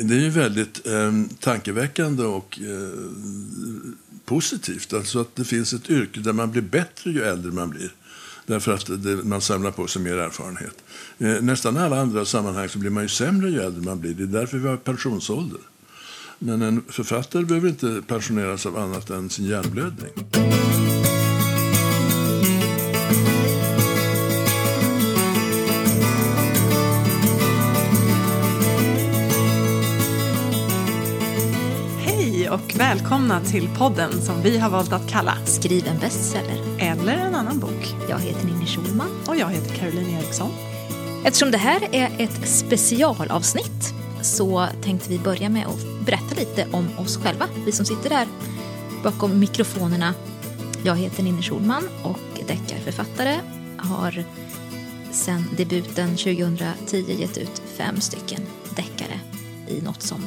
Det är ju väldigt eh, tankeväckande och eh, positivt. Alltså att det finns ett yrke där man blir bättre ju äldre man blir. Därför att det, man samlar på sig mer erfarenhet. Eh, nästan alla andra sammanhang så blir man ju sämre ju äldre man blir. Det är därför vi har pensionsålder. Men en författare behöver inte pensioneras av annat än sin hjärnblödning. Välkomna till podden som vi har valt att kalla Skriv en bestseller. Eller en annan bok. Jag heter Ninni Schulman. Och jag heter Caroline Eriksson. Eftersom det här är ett specialavsnitt så tänkte vi börja med att berätta lite om oss själva. Vi som sitter där bakom mikrofonerna. Jag heter Ninni Schulman och deckarförfattare. Har sedan debuten 2010 gett ut fem stycken deckare i något som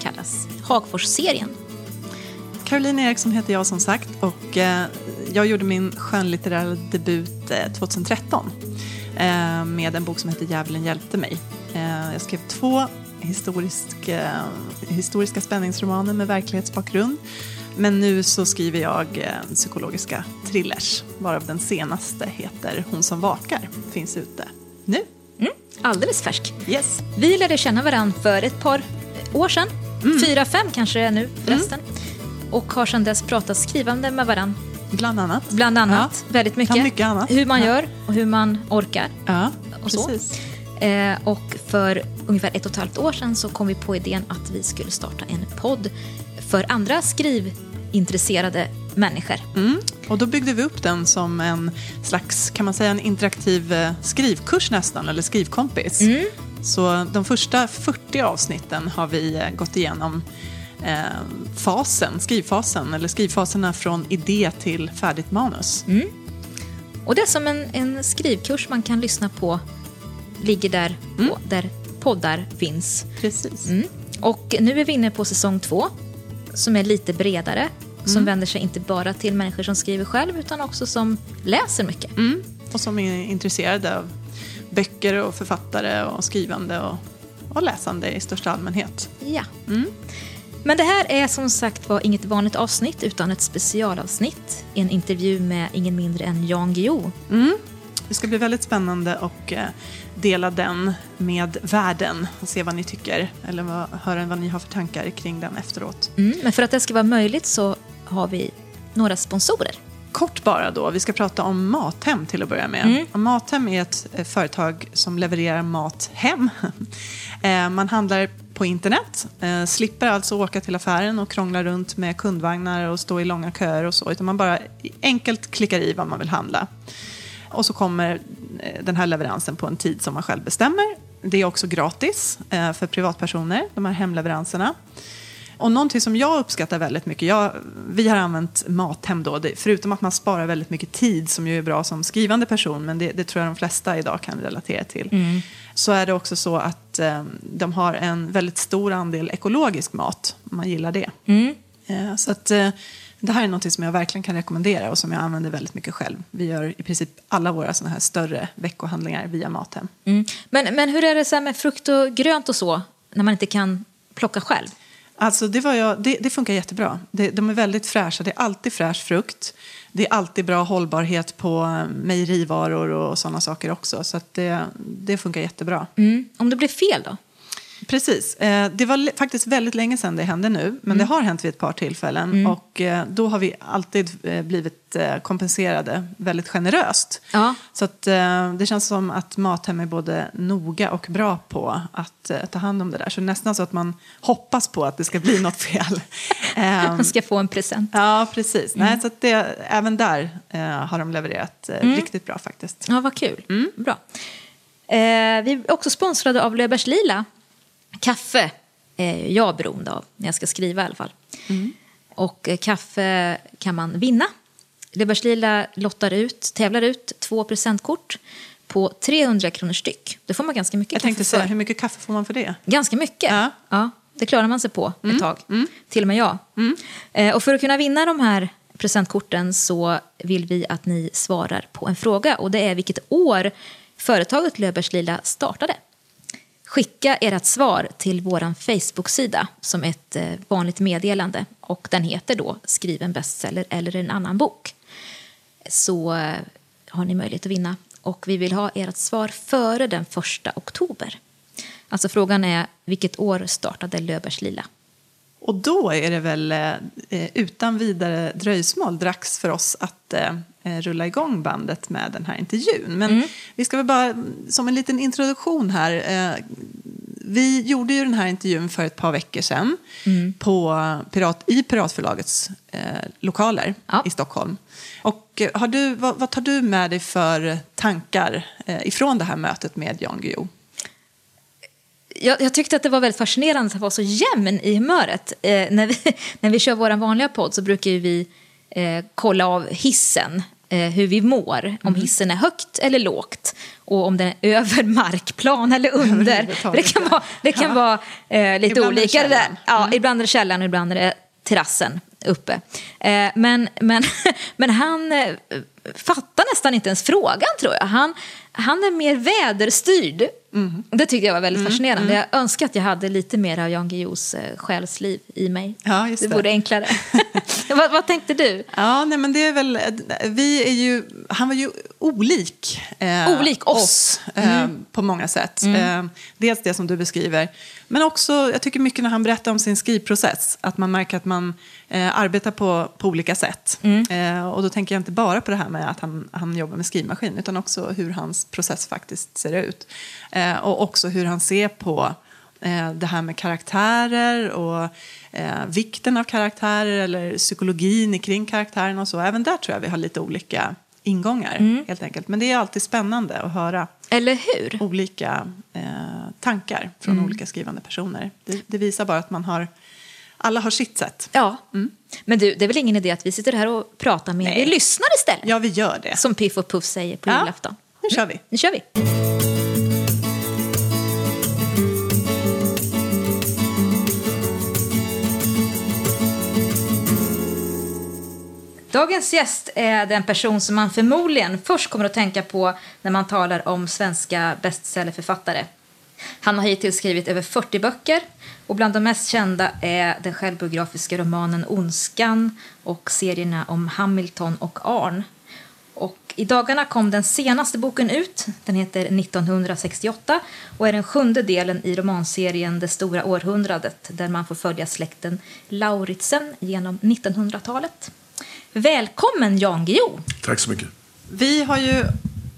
kallas Hagfors-serien. Caroline Eriksson heter jag som sagt och eh, jag gjorde min skönlitterära debut eh, 2013 eh, med en bok som heter Djävulen hjälpte mig. Eh, jag skrev två historisk, eh, historiska spänningsromaner med verklighetsbakgrund. Men nu så skriver jag eh, psykologiska thrillers, varav den senaste heter Hon som vakar, finns ute nu. Mm, alldeles färsk. Yes. Vi lärde känna varandra för ett par år sedan. Fyra, fem kanske det är nu förresten. Och har sedan dess pratat skrivande med varandra. Bland annat. Bland annat. Väldigt mycket. Mycket annat. Hur man Ja. gör och hur man orkar. Ja, Och så. precis. Eh, och för ungefär ett och ett halvt år sedan så kom vi på idén att vi skulle starta en podd för andra skrivintresserade människor. Mm. Och då byggde vi upp den som en slags, kan man säga, en interaktiv eh, skrivkurs nästan, eller skrivkompis. Mm. Så de första 40 avsnitten har vi eh, gått igenom fasen, skrivfasen, eller skrivfaserna från idé till färdigt manus. Mm. Och det är som en, en skrivkurs man kan lyssna på, ligger där, på, där poddar finns. Precis. Mm. Och nu är vi inne på säsong två, som är lite bredare. Som vänder sig inte bara till människor som skriver själv, utan också som läser mycket. Mm. Och som är intresserade av böcker och författare och skrivande och, och läsande i största allmänhet. Ja. Men det här är som sagt var inget vanligt avsnitt, utan ett specialavsnitt. En intervju med ingen mindre än Jan Guillou. Det ska bli väldigt spännande att eh, dela den med världen och se vad ni tycker eller vad, höra vad ni har för tankar kring den efteråt. Mm. Men för att det ska vara möjligt så har vi några sponsorer. Kort bara då, vi ska prata om Mathem till att börja med. Och Mathem är ett eh, företag som levererar mat hem. Eh, Man handlar på internet, eh, slipper alltså åka till affären och krångla runt med kundvagnar och stå i långa köer och så, utan man bara enkelt klickar i vad man vill handla. Och så kommer eh, den här leveransen på en tid som man själv bestämmer. Det är också gratis eh, för privatpersoner, de här hemleveranserna. Och någonting som jag uppskattar väldigt mycket, jag, vi har använt Mathem då, det, förutom att man sparar väldigt mycket tid som ju är bra som skrivande person, men det, det tror jag de flesta idag kan relatera till. Så är det också så att eh, de har en väldigt stor andel ekologisk mat, om man gillar det. Eh, så att eh, det här är något som jag verkligen kan rekommendera och som jag använder väldigt mycket själv. Vi gör i princip alla våra såna här större veckohandlingar via Mathem. Mm. Men, men hur är det så med frukt och grönt och så, när man inte kan plocka själv? Alltså det, var jag, det, det funkar jättebra. Det, de är väldigt fräscha. Det är alltid fräsch frukt. Det är alltid bra hållbarhet på eh, mejerivaror och sådana saker också. Så att det, det funkar jättebra. Mm. Om det blir fel då? Precis. Eh, det var faktiskt väldigt länge sedan det hände nu. Men det har hänt vid ett par tillfällen. Och eh, då har vi alltid eh, blivit kompenserade väldigt generöst. Ja. Så att, det känns som att Mathem är både noga och bra på att ta hand om det där. Så nästan så att man hoppas på att det ska bli något fel. Man ska få en present. Ja, precis. Nej, så det, även där har de levererat eh, riktigt bra faktiskt. Ja, vad kul. Bra. Eh, vi är också sponsrade av Löfbergs Lila. Kaffe är jag beroende av när jag ska skriva i alla fall. Och eh, kaffe kan man vinna. Löfbergs Lila lottar ut, tävlar ut två presentkort på 300 kronor styck. Då får man ganska mycket Jag kaffe tänkte säga, för. hur mycket kaffe får man för det? Ganska mycket. Ja. Ja, det klarar man sig på ett tag. Till och med jag. Eh, och för att kunna vinna de här presentkorten så vill vi att ni svarar på en fråga. Och det är vilket år företaget Löfbergs Lila startade skicka ert svar till vår Facebook-sida som ett eh, vanligt meddelande. Och den heter då Skriv en bestseller eller en annan bok. Så eh, har ni möjlighet att vinna. Och vi vill ha ert svar före den 1 oktober. Alltså frågan är vilket år startade Löfbergs Lila? Och då är det väl eh, utan vidare dröjsmål dags för oss att eh, rulla igång bandet med den här intervjun. Men mm. vi ska väl bara, som en liten introduktion här. Eh, vi gjorde ju den här intervjun för ett par veckor sedan mm. på Pirat, i Piratförlagets eh, lokaler ja. i Stockholm. Och eh, har du, vad, vad, tar du med dig för tankar eh, ifrån det här mötet med Jan Guillou? Jag, jag, tyckte att det var väldigt fascinerande att han var så jämn i humöret. Eh, när, vi, när vi kör vår vanliga podd så brukar vi eh, kolla av hissen, eh, hur vi mår. Mm. Om hissen är högt eller lågt och om den är över markplan eller under. det kan vara, det kan ja. vara eh, lite ibland olika. Det där. Ja, mm. Ibland är det källaren och ibland är det terrassen uppe. Eh, men, men, men han eh, fattar nästan inte ens frågan tror jag. Han, han är mer väderstyrd. Mm. Det tyckte jag var väldigt mm. fascinerande. Mm. Jag önskar att jag hade lite mer av Jan Guillous eh, själsliv i mig. Ja, just det. det vore enklare. vad, vad, tänkte du? Ja, nej, men det är väl, vi är ju, han var ju olik, eh, olik oss, oss eh, mm. på många sätt. Mm. Eh, dels det som du beskriver, men också, jag tycker mycket när han berättar om sin skrivprocess, att man märker att man eh, arbetar på, på olika sätt. Mm. Eh, och då tänker jag inte bara på det här med att han, han jobbar med skrivmaskin, utan också hur hans process faktiskt ser ut. Eh, och också hur han ser på eh, det här med karaktärer och eh, vikten av karaktärer eller psykologin kring karaktärerna och så. Även där tror jag vi har lite olika ingångar mm. helt enkelt. Men det är alltid spännande att höra Eller hur? olika eh, tankar från mm. olika skrivande personer. Det, det, visar bara att man har alla har sitt sätt. Ja. Mm. Men du, det är väl ingen idé att vi sitter här och pratar med Nej. er lyssnar istället? Ja, vi gör det. Som Piff och Puff säger på ja. julafton. Nu kör vi. Nu kör vi. Dagens gäst är den person som man förmodligen först kommer att tänka på när man talar om svenska bestsellerförfattare. Han har hittills skrivit över 40 böcker och bland de mest kända är den självbiografiska romanen Ondskan och serierna om Hamilton och Arn. Och I dagarna kom den senaste boken ut. Den heter 1968 och är den sjunde delen i romanserien Det stora århundradet där man får följa släkten Lauritsen genom 1900-talet. Välkommen Jan Guillou! Tack så mycket. Vi har ju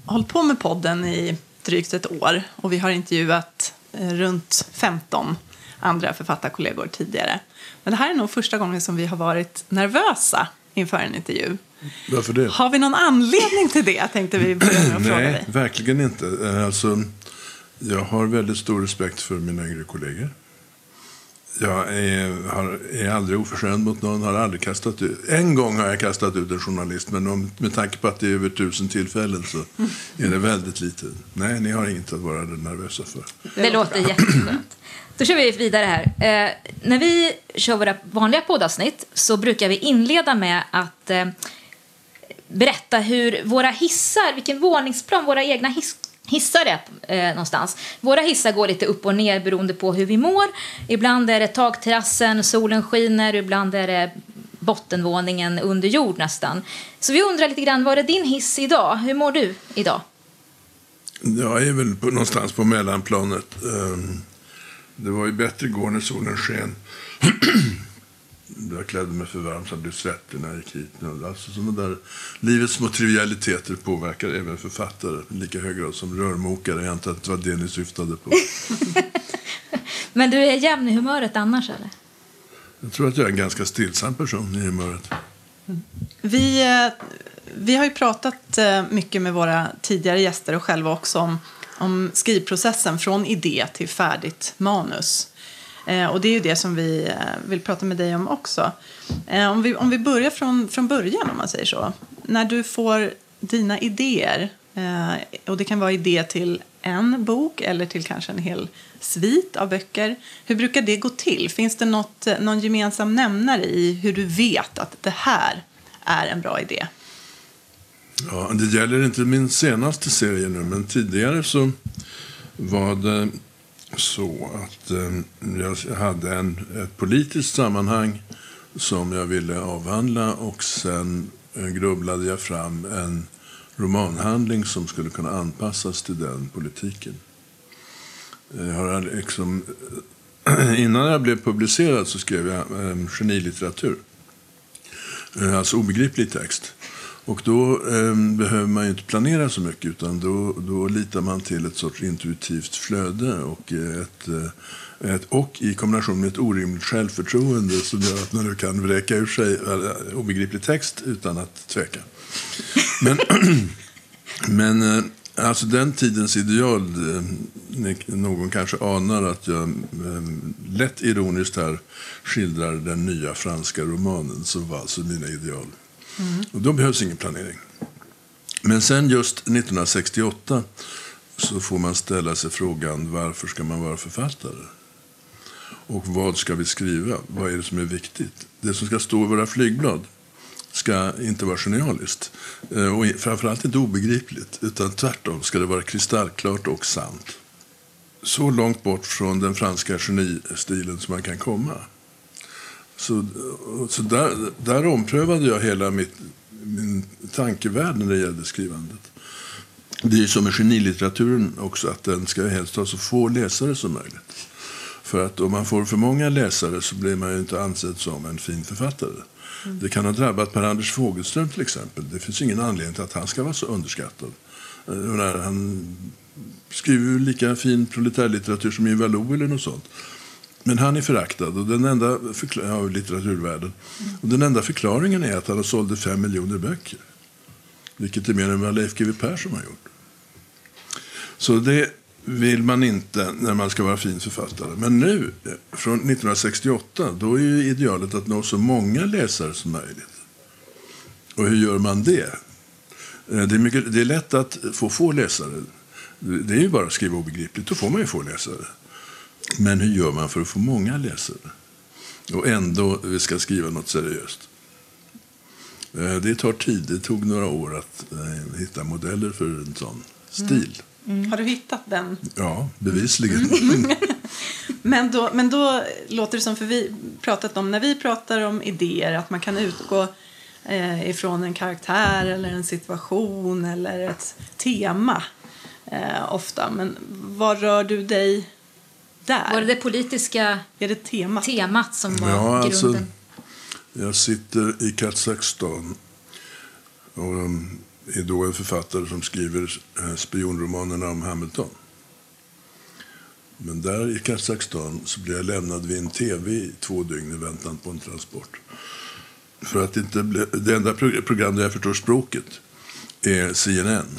hållit på med podden i drygt ett år och vi har intervjuat eh, runt 15 andra författarkollegor tidigare. Men det här är nog första gången som vi har varit nervösa inför en intervju. Varför det? Har vi någon anledning till det? Tänkte vi börja med att fråga dig. Nej, verkligen inte. Eh, alltså, jag har väldigt stor respekt för mina yngre kollegor. Jag är, har, är aldrig oförskämd mot någon. Har aldrig kastat ut. En gång har jag kastat ut en journalist, men om, med tanke på att det är över tusen tillfällen så är det väldigt lite. Nej, ni har inget att vara nervösa för. Det, det låter jätteskönt. Då kör vi vidare här. Eh, när vi kör våra vanliga poddavsnitt så brukar vi inleda med att eh, berätta hur våra hissar, vilken våningsplan våra egna hiss, hissar är eh, någonstans. Våra hissar går lite upp och ner beroende på hur vi mår. Ibland är det takterrassen, solen skiner, ibland är det bottenvåningen under jord nästan. Så vi undrar lite grann, var är din hiss idag? Hur mår du idag? Jag är väl på, någonstans på mellanplanet. Um, det var ju bättre igår när solen sken. jag klädde mig för varmt, jag blev svettig när jag gick hit. Alltså sådana där livets små trivialiteter påverkar även författare i lika hög grad som rörmokare. Jag antar att det var det ni syftade på. Men du är jämn i humöret annars eller? Jag tror att jag är en ganska stillsam person i humöret. Vi, eh, vi har ju pratat eh, mycket med våra tidigare gäster och själva också om, om skrivprocessen från idé till färdigt manus. Eh, och det är ju det som vi eh, vill prata med dig om också. Eh, om, vi, om vi börjar från, från början, om man säger så. När du får dina idéer, eh, och det kan vara idé till en bok eller till kanske en hel svit av böcker. Hur brukar det gå till? Finns det något, eh, någon gemensam nämnare i hur du vet att det här är en bra idé? Ja, det gäller inte min senaste serie nu, men tidigare så var det så att eh, jag hade en, ett politiskt sammanhang som jag ville avhandla och sen eh, grubblade jag fram en romanhandling som skulle kunna anpassas till den politiken. Jag har liksom, innan jag blev publicerad så skrev jag eh, genilitteratur. Eh, alltså obegriplig text. Och då eh, behöver man ju inte planera så mycket utan då, då litar man till ett sorts intuitivt flöde och, ett, eh, ett, och i kombination med ett orimligt självförtroende som gör att man kan vräka ur sig eh, obegriplig text utan att tveka. Men, men eh, alltså den tidens ideal, någon kanske anar att jag ehm, lätt ironiskt här skildrar den nya franska romanen som var alltså mina ideal. Mm. Och då behövs ingen planering. Men sen just 1968 så får man ställa sig frågan varför ska man vara författare? Och vad ska vi skriva? Vad är det som är viktigt? Det som ska stå i våra flygblad ska inte vara genialiskt eh, och framförallt inte obegripligt utan tvärtom ska det vara kristallklart och sant. Så långt bort från den franska genistilen som man kan komma. Så, så där, där omprövade jag hela mitt, min tankevärld när det gällde skrivandet. Det är som med genilitteraturen också, att den ska helst ha så få läsare som möjligt. För att om man får för många läsare så blir man ju inte ansedd som en fin författare. Mm. Det kan ha drabbat Per-Anders Fogelström till exempel. Det finns ingen anledning till att han ska vara så underskattad. Eh, han skriver ju lika fin proletärlitteratur som Ivar Lo eller något sånt. Men han är föraktad och den enda av litteraturvärlden. Mm. Och den enda förklaringen är att han har sålde fem miljoner böcker. Vilket är mer än vad Leif GW Persson har gjort. Så det vill man inte när man ska vara fin författare. Men nu, från 1968, då är ju idealet att nå så många läsare som möjligt. Och hur gör man det? Eh, det är, mycket, det är lätt att få få läsare. Det är ju bara att skriva obegripligt, då får man ju få läsare. Men hur gör man för att få många läsare? Och ändå vi ska skriva något seriöst. Eh, det tar tid. Det tog några år att eh, hitta modeller för en sån stil. Mm. Mm. Har du hittat den? Ja, bevisligen. Mm. men, då, men då låter det som, för vi pratat om, när vi pratar om idéer, att man kan utgå eh, ifrån en karaktär eller en situation eller ett tema eh, ofta. Men var rör du dig där? Var det det politiska är det temat? temat som var ja, alltså, grunden? Alltså, jag sitter i Kazakstan och um, är då en författare som skriver eh, spionromanerna om Hamilton. Men där i Kazakstan så blir jag lämnad vid en tv i två dygn i väntan på en transport. För att inte bli, det enda program där jag förstår språket är CNN.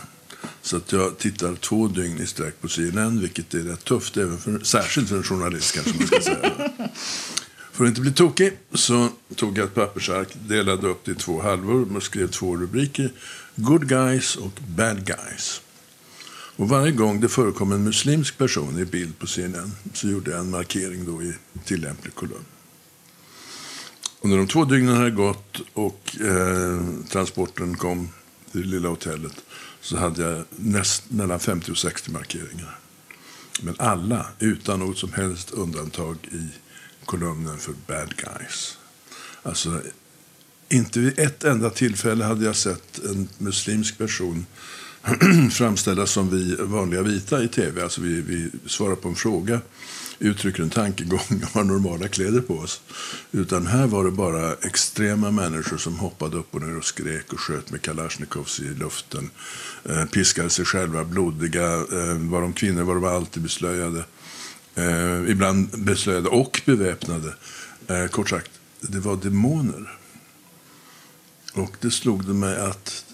Så att jag tittar två dygn i sträck på CNN, vilket är rätt tufft, även för, särskilt för en journalist kanske man ska säga. För att inte bli tokig så tog jag ett pappersark, delade upp det i två halvor och skrev två rubriker. Good guys och bad guys. Och varje gång det förekom en muslimsk person i bild på CNN så gjorde jag en markering då i tillämplig kolumn. Och när de två dygnen hade gått och eh, transporten kom det lilla hotellet så hade jag näst, mellan 50 och 60 markeringar. Men alla, utan något som helst undantag i kolumnen för bad guys. Alltså, inte vid ett enda tillfälle hade jag sett en muslimsk person framställas som vi vanliga vita i tv. Alltså vi, vi svarar på en fråga uttrycker en tankegång och har normala kläder på oss. Utan här var det bara extrema människor som hoppade upp och ner och skrek och sköt med kalasjnikovs i luften. Eh, piskade sig själva blodiga. Eh, var de kvinnor var de alltid beslöjade. Eh, ibland beslöjade och beväpnade. Eh, kort sagt, det var demoner. Och det slog det mig att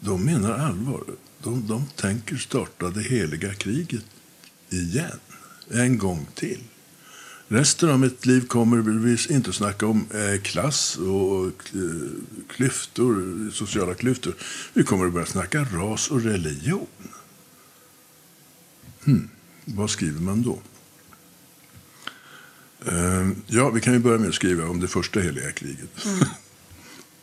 de menar allvar. De, de tänker starta det heliga kriget igen en gång till. Resten av mitt liv kommer vi inte att snacka om eh, klass och eh, klyftor, sociala klyftor. Vi kommer att börja snacka ras och religion. Hmm. Vad skriver man då? Uh, ja, vi kan ju börja med att skriva om det första heliga kriget. Mm.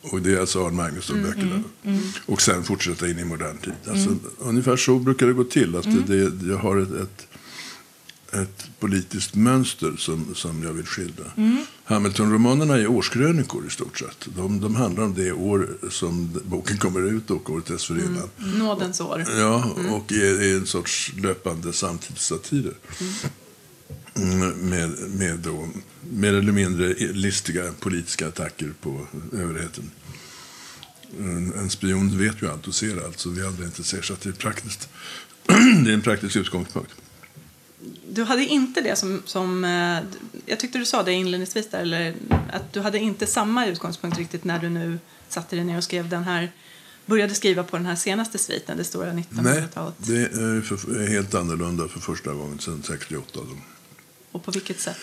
och det är alltså Arne Magnusson-böckerna. Mm, mm, mm, och sen fortsätta in i modern tid. Alltså, mm. Ungefär så brukar det gå till. Att det, det, jag har ett, ett ett politiskt mönster som, som jag vill skildra. Hamilton-romanerna är årskrönikor i stort sett. De, de handlar om det år som boken kommer ut och året dessförinnan. Nådens år. Ja, och är, är en sorts löpande samtidssatyrer. Mm, Med, med då, mer eller mindre listiga politiska attacker på överheten. En, en spion vet ju allt och ser allt, så vi andra inte ser. Så att det är praktiskt. det är en praktisk utgångspunkt. Du hade inte det som, som... eh, Jag tyckte du sa det inledningsvis där, eller att du hade inte samma utgångspunkt riktigt när du nu satte dig ner och skrev den här... Började skriva på den här senaste sviten, det stora Nej, 1900-talet. det är, för, helt annorlunda för första gången sedan 68. Då. Och på vilket sätt?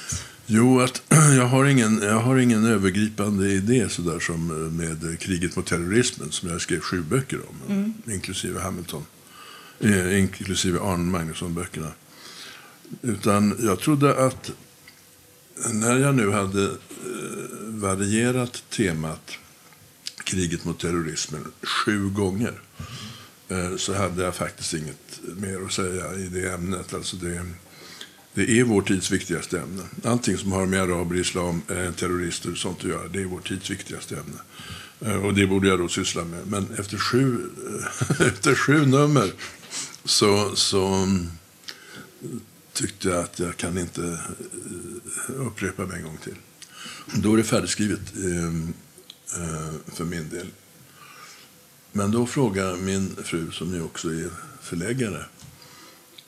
Jo, att jag har ingen, jag har ingen övergripande idé sådär som eh, med kriget mot terrorismen som jag skrev sju böcker om, inklusive Hamilton, eh, inklusive Arne Magnusson-böckerna. Utan jag trodde att när jag nu hade eh, varierat temat kriget mot terrorismen sju gånger eh, så hade jag faktiskt inget mer att säga i det ämnet. Alltså det, det är vår tids viktigaste ämne. Allting som har med araber, islam, eh, terrorister och sånt att göra, det är vår tids viktigaste ämne. Och det borde jag då syssla med. Men efter sju, efter sju nummer så, så tyckte jag att jag kan inte eh, upprepa mig en gång till. Då är det färdigskrivet eh, eh, för min del. Men då frågar min fru, som ju också är förläggare,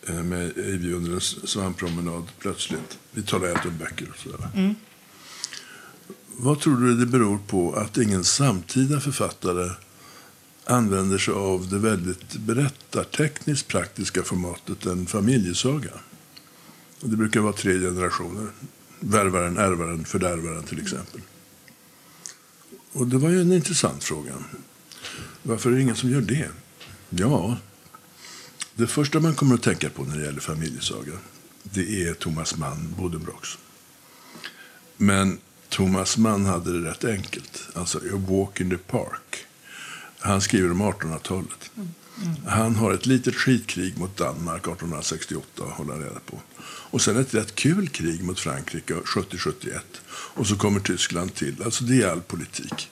eh, med Ivy under en svamppromenad plötsligt. Vi talar helt om böcker och sådär. Vad tror du det beror på att ingen samtida författare använder sig av det väldigt berättartekniskt praktiska formatet en familjesaga? Det brukar vara tre generationer. Värvaren, ärvaren, fördärvaren till exempel. Och det var ju en intressant fråga. Varför är det ingen som gör det? Ja, det första man kommer att tänka på när det gäller familjesaga det är Thomas Mann, Bodenbrocks. Men Thomas Mann hade det rätt enkelt. Alltså A Walk in the Park. Han skriver om 1800-talet. Han har ett litet skitkrig mot Danmark 1868 att hålla reda på. Och sen ett rätt kul krig mot Frankrike 70-71. Och så kommer Tyskland till. Alltså det är all politik.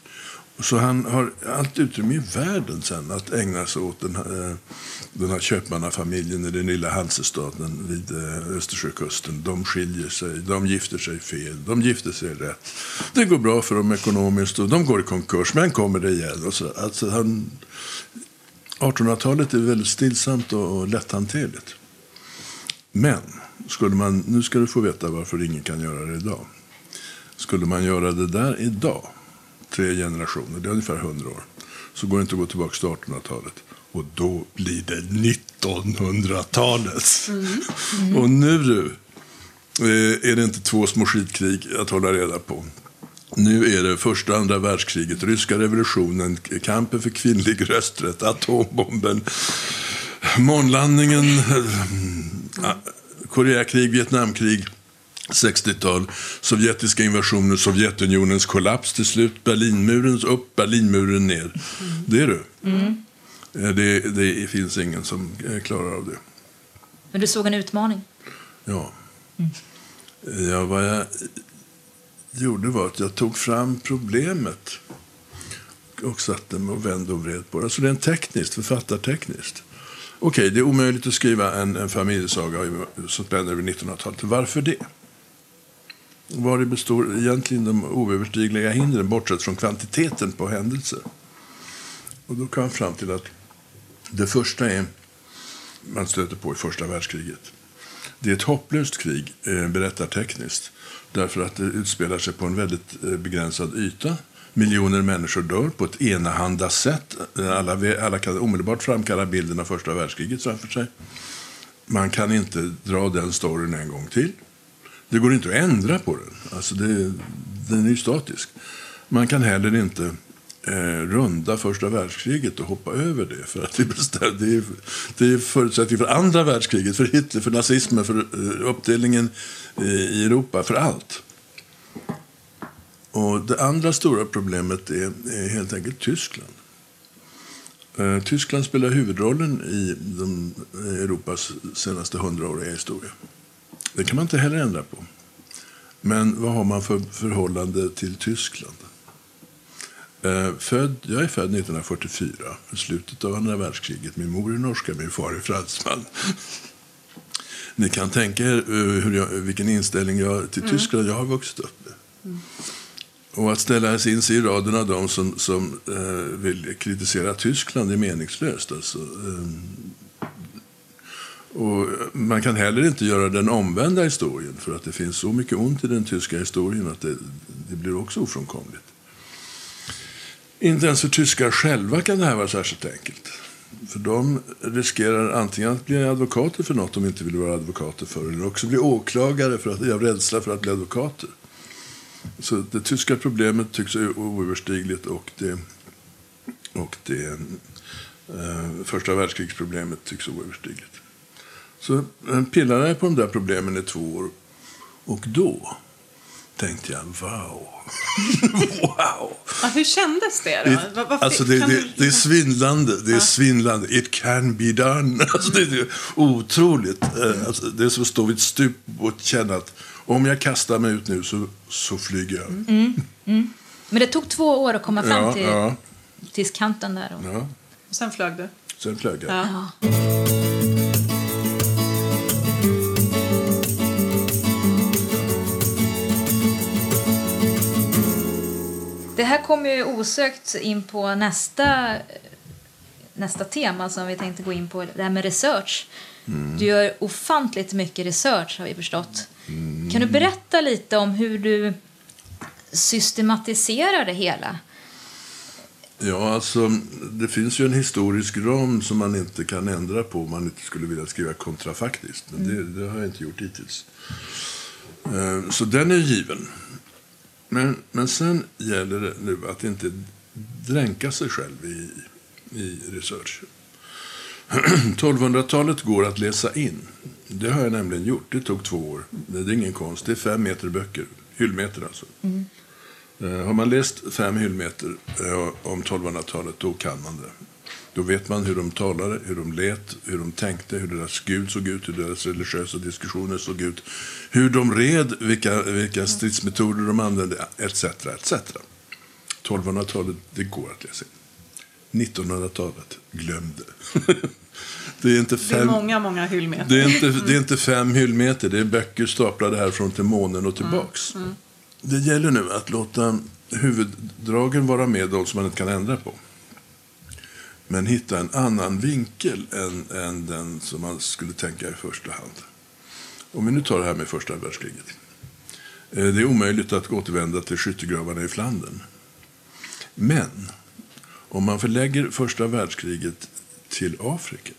Så han har allt utrymme i världen sen att ägna sig åt den här, eh, den här köpmannafamiljen i den lilla Hansestaden vid eh, Östersjökusten. De skiljer sig, de gifter sig fel, de gifter sig rätt. Det går bra för dem ekonomiskt och de går i konkurs, men kommer det igen. Och så, alltså han, 1800-talet är väldigt stillsamt och, och lätthanterligt. Men, skulle man, nu ska du få veta varför ingen kan göra det idag. Skulle man göra det där idag, tre generationer, det är ungefär 100 år, så går det inte att gå tillbaka till 1800-talet. Och då blir det 1900-talet. Och nu du, eh, är det inte två små skitkrig att hålla reda på. Nu är det första och andra världskriget, ryska revolutionen, kampen för kvinnlig rösträtt, atombomben, månlandningen, eh, Koreakrig, Vietnamkrig, 60-tal, sovjetiska invasioner, Sovjetunionens kollaps till slut, Berlinmurens upp, Berlinmuren ner. Det är du. Eh, Det, det finns ingen som eh, klarar av det. Men du såg en utmaning. Ja. Vad jag gjorde var att jag tog fram problemet och satte mig och vände och vred på det. Alltså rent tekniskt, författartekniskt. Okej, det är omöjligt att skriva en, en familjesaga som spänner över 1900-talet. Varför det? Var består egentligen de oöverstigliga hindren bortsett från kvantiteten på händelser? Och då kom jag fram till att det första är man stöter på i första världskriget. Det är ett hopplöst krig eh, berättartekniskt därför att det utspelar sig på en väldigt eh, begränsad yta. Miljoner människor dör på ett enahanda sätt. Alla, alla kan omedelbart framkalla bilden av första världskriget framför sig. Man kan inte dra den storyn en gång till. Det går inte att ändra på den. Alltså det, den är ju statisk. Man kan heller inte Eh, runda första världskriget och hoppa över det. För att det, bestämde, det, är, det är förutsättning för andra världskriget, för Hitler, för nazismen, för eh, uppdelningen eh, i Europa, för allt. Och det andra stora problemet är, är helt enkelt Tyskland. Eh, Tyskland spelar huvudrollen i de, eh, Europas senaste hundraåriga historia. Det kan man inte heller ändra på. Men vad har man för förhållande till Tyskland? Eh, född, jag är född 1944, i slutet av andra världskriget. Min mor är norska, min far är fransman. Ni kan tänka er eh, hur jag, vilken inställning jag har till mm. Tyskland jag har vuxit upp med. Mm. Och att ställa in sig i raden av dem som, som eh, vill kritisera Tyskland är meningslöst. Alltså. Eh, och man kan heller inte göra den omvända historien för att det finns så mycket ont i den tyska historien att det, det blir också ofrånkomligt. Inte ens för tyskar själva kan det här vara särskilt enkelt. För de riskerar antingen att bli advokater för något de inte vill vara advokater för eller också bli åklagare för att, av rädsla för att bli advokater. Så det tyska problemet tycks oöverstigligt och det, och det eh, första världskrigsproblemet tycks oöverstigligt. Så eh, pillade jag på de där problemen i två år. Och då tänkte jag wow. wow! Ja, hur kändes det då? It, Varför, alltså det, det, du... det, är svindlande. Det är ja. svindlande. It can be done. Alltså det är otroligt. Eh, alltså det är som att stå vid ett stup och känna att om jag kastar mig ut nu så, så flyger jag. Mm. Mm. mm. Men det tog två år att komma fram ja, till, till kanten där. Och... Ja. Sen flög du? Sen flög jag. Det här kommer ju osökt in på nästa, nästa tema som vi tänkte gå in på, det här med research. Mm. Du gör ofantligt mycket research har vi förstått. Mm. Kan du berätta lite om hur du systematiserar det hela? Ja, alltså det finns ju en historisk ram som man inte kan ändra på om man inte skulle vilja skriva kontrafaktiskt. Men mm. det, det, har jag inte gjort hittills. Eh, så den är given. Men, men sen gäller det nu att inte dränka sig själv i, i research. 1200-talet går att läsa in. Det har jag nämligen gjort. Det tog två år. Det är ingen konst. Det är fem meter böcker. Hyllmeter alltså. Mm. Uh, har man läst fem hyllmeter uh, om 1200-talet, då kan man det. Då vet man hur de talade, hur de lät, hur de tänkte, hur deras gud såg ut, hur deras religiösa diskussioner såg ut, hur de red, vilka, vilka stridsmetoder de använde, etc. etc. 1200-talet, det går att läsa in. 1900-talet, glöm det. det är inte fem, det är många, många hyllmeter. Det är, inte, det är inte fem hyllmeter, det är böcker staplade härifrån till månen och tillbaks. Mm. Mm. Det gäller nu att låta huvuddragen vara med, de som man inte kan ändra på men hitta en annan vinkel än, än den som man skulle tänka i första hand. Om vi nu tar det här med första världskriget. Eh, det är omöjligt att återvända till skyttegravarna i Flandern. Men om man förlägger första världskriget till Afrika,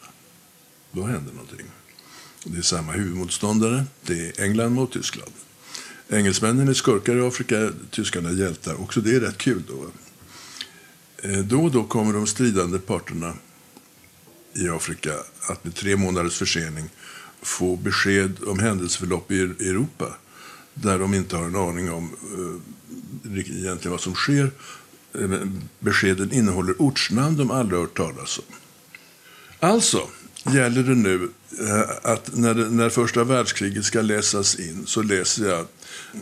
då händer någonting. Det är samma huvudmotståndare, det är England mot Tyskland. Engelsmännen är skurkar i Afrika, tyskarna är hjältar. Också det är rätt kul. Då. Eh, då och då kommer de stridande parterna i Afrika att med tre månaders försening få besked om händelseförlopp i Europa där de inte har en aning om eh, egentligen vad som sker. Eh, beskeden innehåller ortsnamn de aldrig hört talas om. Alltså gäller det nu eh, att när, det, när första världskriget ska läsas in så läser jag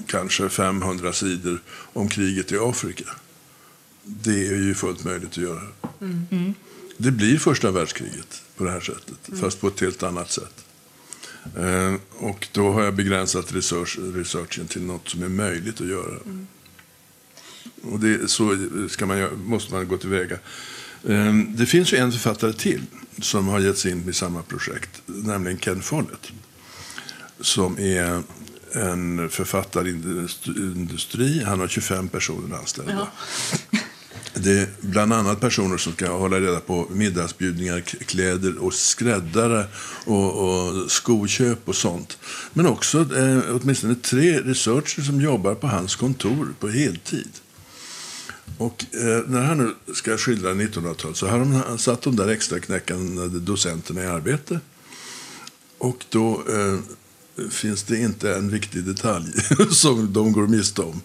kanske 500 sidor om kriget i Afrika. Det är ju fullt möjligt att göra. Mm. Det blir första världskriget på det här sättet, mm. fast på ett helt annat sätt. Eh, och då har jag begränsat research, researchen till något som är möjligt att göra. Mm. Och det, så ska man, måste man gå tillväga. Eh, det finns ju en författare till som har gett sig in i samma projekt, nämligen Ken Follett. Som är en författarindustri. Han har 25 personer anställda. Ja. Det är bland annat personer som ska hålla reda på middagsbjudningar, kläder och skräddare och, och skoköp och sånt. Men också eh, åtminstone tre researcher som jobbar på hans kontor på heltid. Och eh, när han nu ska skildra 1900-talet så har de satt de där extra knäckande docenterna i arbete. Och då eh, finns det inte en viktig detalj som de går miste om.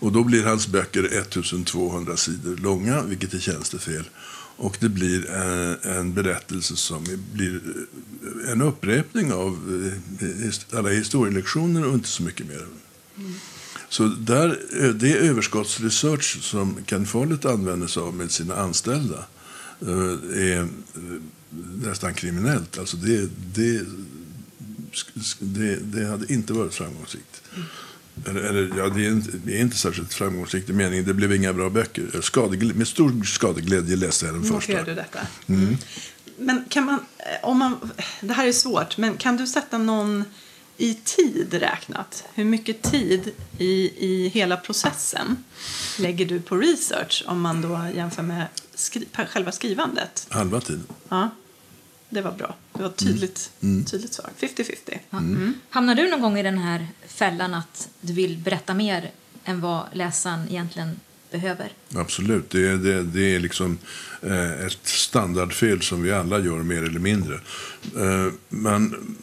Och då blir hans böcker 1200 sidor långa, vilket är tjänstefel. Och det blir eh, en berättelse som blir eh, en upprepning av eh, alla historielektioner och inte så mycket mer. Mm. Så där, det överskottsresearch som Ken Follett använder sig av med sina anställda är nästan kriminellt. Alltså det, det, det, det hade inte varit framgångsrikt. Eller, eller, ja, det, är inte, det är inte särskilt framgångsrikt i meningen. Det blev inga bra böcker. Skadegl med stor skadeglädje läste jag den första. Du detta. Mm. Men kan man, om man, det här är svårt, men kan du sätta någon i tid räknat? Hur mycket tid i, i hela processen lägger du på research om man då jämför med skri själva skrivandet? Halva tiden. Ja. Det var bra. Det var tydligt, mm. mm. tydligt svar. 50-50. Mm. Hamnar du någon gång i den här fällan att du vill berätta mer än vad läsaren egentligen behöver? Absolut. Det är, det, det är liksom eh, ett standardfel som vi alla gör mer eller mindre. Eh, men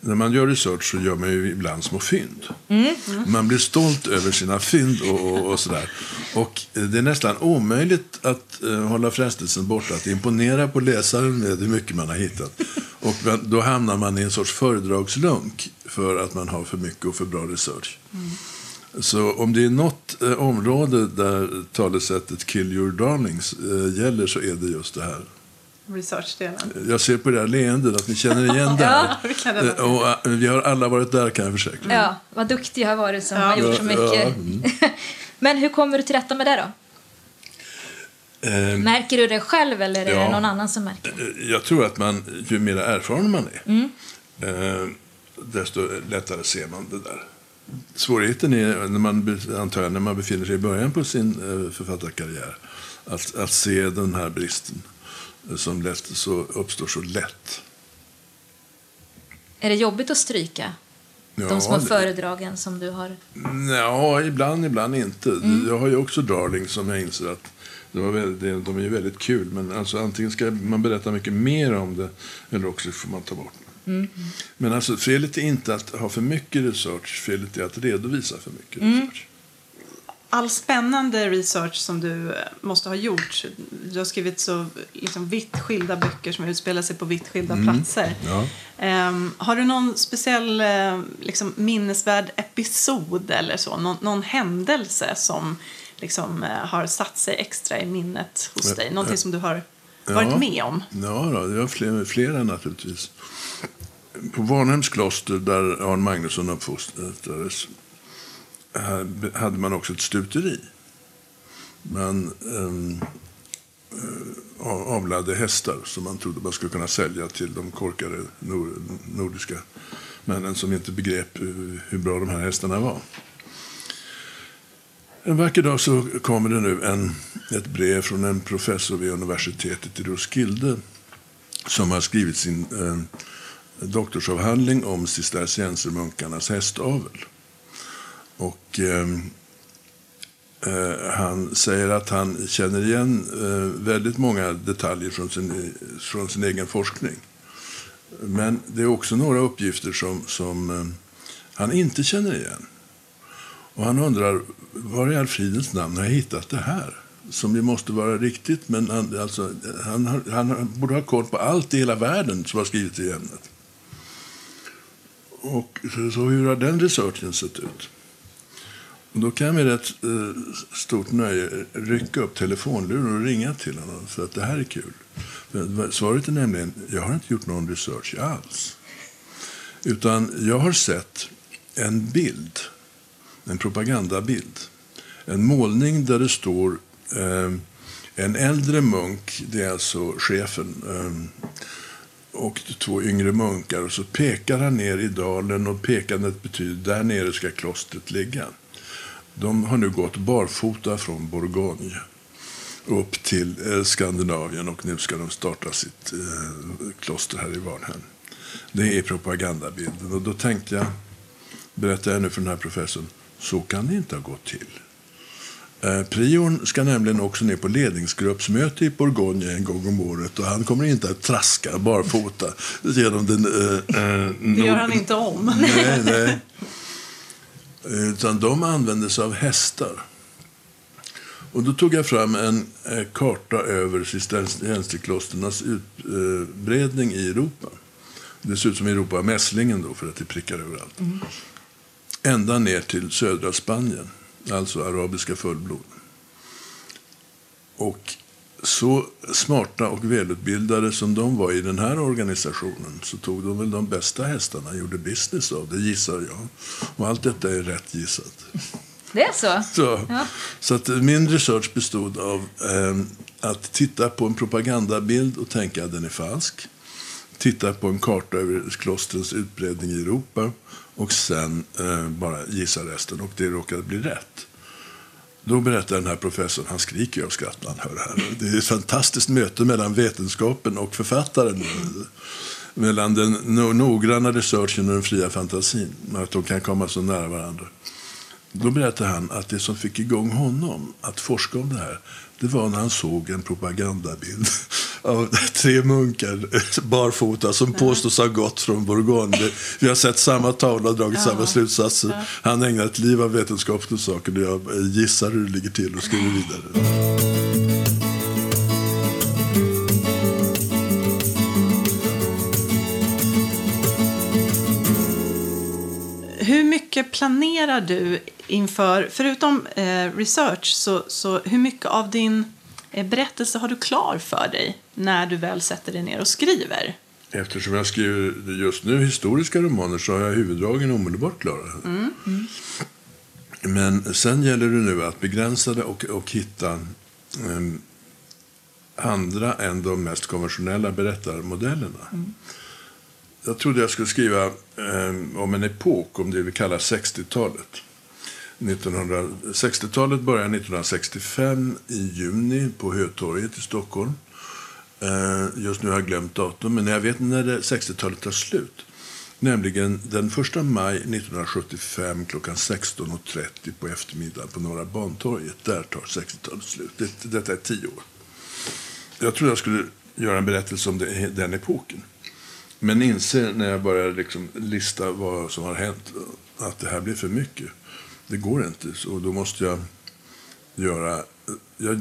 när man gör research så gör man ju ibland små fynd. Mm. Mm. Man blir stolt över sina fynd och, och, och, sådär. Och eh, det är nästan omöjligt att uh, hålla frestelsen borta, att imponera på läsaren med hur mycket man har hittat. Och då hamnar man i en sorts föredragslunk för att man har för mycket och för bra research. Mm. Så om det är något eh, område där talesättet kill your darlings eh, gäller så är det just det här researchdelen. Jag ser på det här leendet att ni känner igen det här. ja, vi, kan det eh, och, uh, vi har alla varit där kan jag försäkra. Ja, vad duktig jag har varit som ja. har gjort så mycket. Ja, mm. Men hur kommer du till rätta med det då? Um, märker du det själv eller är ja, det någon annan som märker? Eh, jag tror att man, ju mer erfaren man är, mm. desto lättare ser man det där. Svårigheten är, när man, antar jag, när man befinner sig i början på sin författarkarriär, att, att se den här bristen som lätt, så uppstår så lätt. Är det jobbigt att stryka ja, de små det... föredragen som du har? Ja, ibland, ibland inte. Mm. Jag har ju också Darling som jag inser att det var väldigt, de är ju väldigt kul. Men alltså, antingen ska man berätta mycket mer om det eller också får man ta bort det. Mm. Men alltså, felet är inte att ha för mycket research, felet är att redovisa för mycket mm. research all spännande research som du måste ha gjort. Du har skrivit så liksom, vitt skilda böcker som utspelar sig på vitt skilda mm. platser. Ja. Um, har du någon speciell uh, liksom, minnesvärd episod eller så? Någon, någon händelse som liksom, uh, har satt sig extra i minnet hos dig? Någonting som du har varit med om? Ja, då, det var flera, flera naturligtvis. På Varnhems kloster, där Arn Magnusson uppfostrades, hade man också ett stuteri. Man um, avlade hästar som man trodde man skulle kunna sälja till de korkade nordiska männen som inte begrep hur bra de här hästarna var. En vacker dag så kommer det nu en, ett brev från en professor vid universitetet i Roskilde som har skrivit sin eh, doktorsavhandling om cisterciensermunkarnas hästavel. Och ehm, eh, han säger att han känner igen eh, väldigt många detaljer från sin, från sin egen forskning. Men det är också några uppgifter som, som eh, han inte känner igen. Och han undrar, var i all fridens namn har jag hittat det här? Som ju måste vara riktigt, men han, alltså, han, han borde ha koll på allt i hela världen som har skrivits i ämnet. Och så, så hur har den researchen sett ut? Då kan jag med rätt eh, stort nöje rycka upp telefonluren och ringa till honom för att det här är kul. Svaret är nämligen, jag har inte gjort någon research alls. Utan jag har sett en bild, en propagandabild. En målning där det står eh, en äldre munk, det är alltså chefen, eh, och två yngre munkar. Och så pekar han ner i dalen och pekandet betyder där nere ska klostret ligga. De har nu gått barfota från Bourgogne upp till eh, Skandinavien och nu ska de starta sitt eh, kloster här i Varnhem. Det är propagandabilden. Och då tänkte jag, berättar jag nu för den här professorn, så kan det inte ha gått till. Eh, priorn ska nämligen också ner på ledningsgruppsmöte i Bourgogne en gång om året och han kommer inte att traska barfota genom den... Eh, eh, det gör han inte om. Nej, nej. Utan de använde sig av hästar. Och då tog jag fram en eh, karta över cistercienserklosternas utbredning i Europa. Det ser ut som Europa mässlingen då, för att det prickar överallt. Mm. Ända ner till södra Spanien, alltså arabiska fullblod. Och så smarta och välutbildade som de var i den här organisationen så tog de väl de bästa hästarna och gjorde business av det, gissar jag. Och allt detta är rätt gissat. Det är så? Så, ja. så att min research bestod av eh, att titta på en propagandabild och tänka att den är falsk. Titta på en karta över klostrens utbredning i Europa och sen eh, bara gissa resten. Och det råkade bli rätt. Då berättar den här professorn, han skriker ju av skratt när han hör det här. Det är ett fantastiskt möte mellan vetenskapen och författaren. Mellan den noggranna researchen och den fria fantasin. Att de kan komma så nära varandra. Då berättar han att det som fick igång honom att forska om det här, det var när han såg en propagandabild av tre munkar barfota som påstås ha gått från Bourgogne. Vi har sett samma tavla och dragit ja. samma slutsatser. Han ägnar ett liv av vetenskap åt saker och jag gissar hur det ligger till och skriver vidare. Planerar du inför, förutom eh, research, så, så hur mycket av din eh, berättelse har du klar för dig när du väl sätter dig ner och skriver? Eftersom jag skriver just nu historiska romaner så har jag huvuddragen omedelbart klara. Mm. Mm. Men sen gäller det nu att begränsa det och, och hitta um, andra än de mest konventionella berättarmodellerna. Mm. Jag trodde jag skulle skriva eh, om en epok, om det vi kallar 60-talet. 1960-talet börjar 1965 i juni på Hötorget i Stockholm. Eh, just nu har jag glömt datum, men jag vet när 60-talet tar slut. Nämligen den 1 maj 1975 klockan 16.30 på eftermiddagen på Norra Bantorget. Där tar 60-talet slut. Det, detta är tio år. Jag trodde jag skulle göra en berättelse om det, den epoken. Men inser när jag börjar liksom lista vad som har hänt att det här blir för mycket. Det går inte. Och då måste jag göra... Jag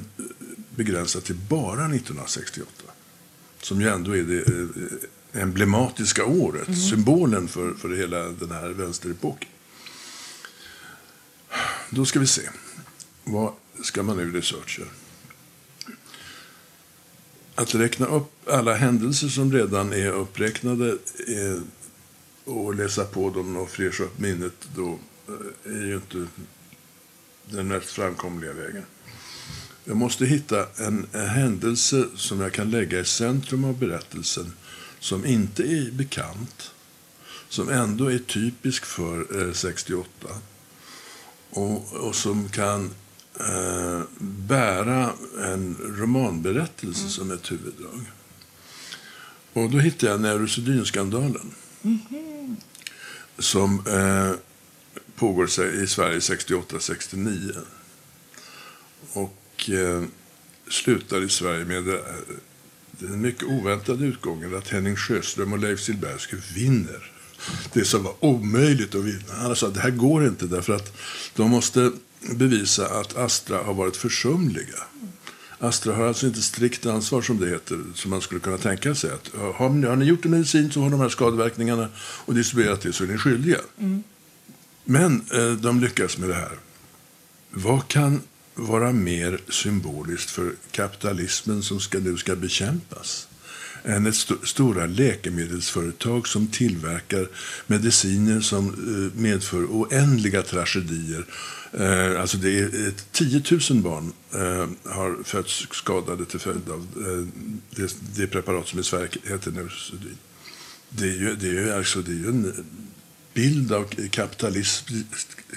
begränsar till bara 1968. Som ju ändå är det eh, emblematiska året. Mm. Symbolen för, för hela den här vänsterepoken. Då ska vi se. Vad ska man nu researcha? Att räkna upp alla händelser som redan är uppräknade eh, och läsa på dem och fräscha upp minnet då Eh, är ju inte den mest framkomliga vägen. Jag måste hitta en, en, händelse som jag kan lägga i centrum av berättelsen som inte är bekant, som ändå är typisk för eh, 68 och, och, som kan eh, bära en romanberättelse mm. som ett huvuddrag. Och då hittade jag Neurosedynskandalen. Mm. Som eh, pågår i Sverige 68-69. Och eh, slutar i Sverige med det, den mycket oväntade utgången att Henning Sjöström och Leif Silbersky vinner det som var omöjligt att vinna. Han sa att det här går inte därför att de måste bevisa att Astra har varit försumliga. Astra har alltså inte strikt ansvar som det heter, som man skulle kunna tänka sig. Att, har, ni, har ni gjort en medicin så har de här skadeverkningarna och distribuerat det så är ni skyldiga. Mm. Men eh, de lyckas med det här. Vad kan vara mer symboliskt för kapitalismen som ska, nu ska bekämpas än ett st stora läkemedelsföretag som tillverkar mediciner som eh, medför oändliga tragedier. Eh, alltså det är eh, 10 000 barn eh, har fötts skadade till följd av eh, det, det, preparat som i Sverige heter Neurosedyn. Det är ju, det är ju, alltså, det är ju en bild av kapitalism,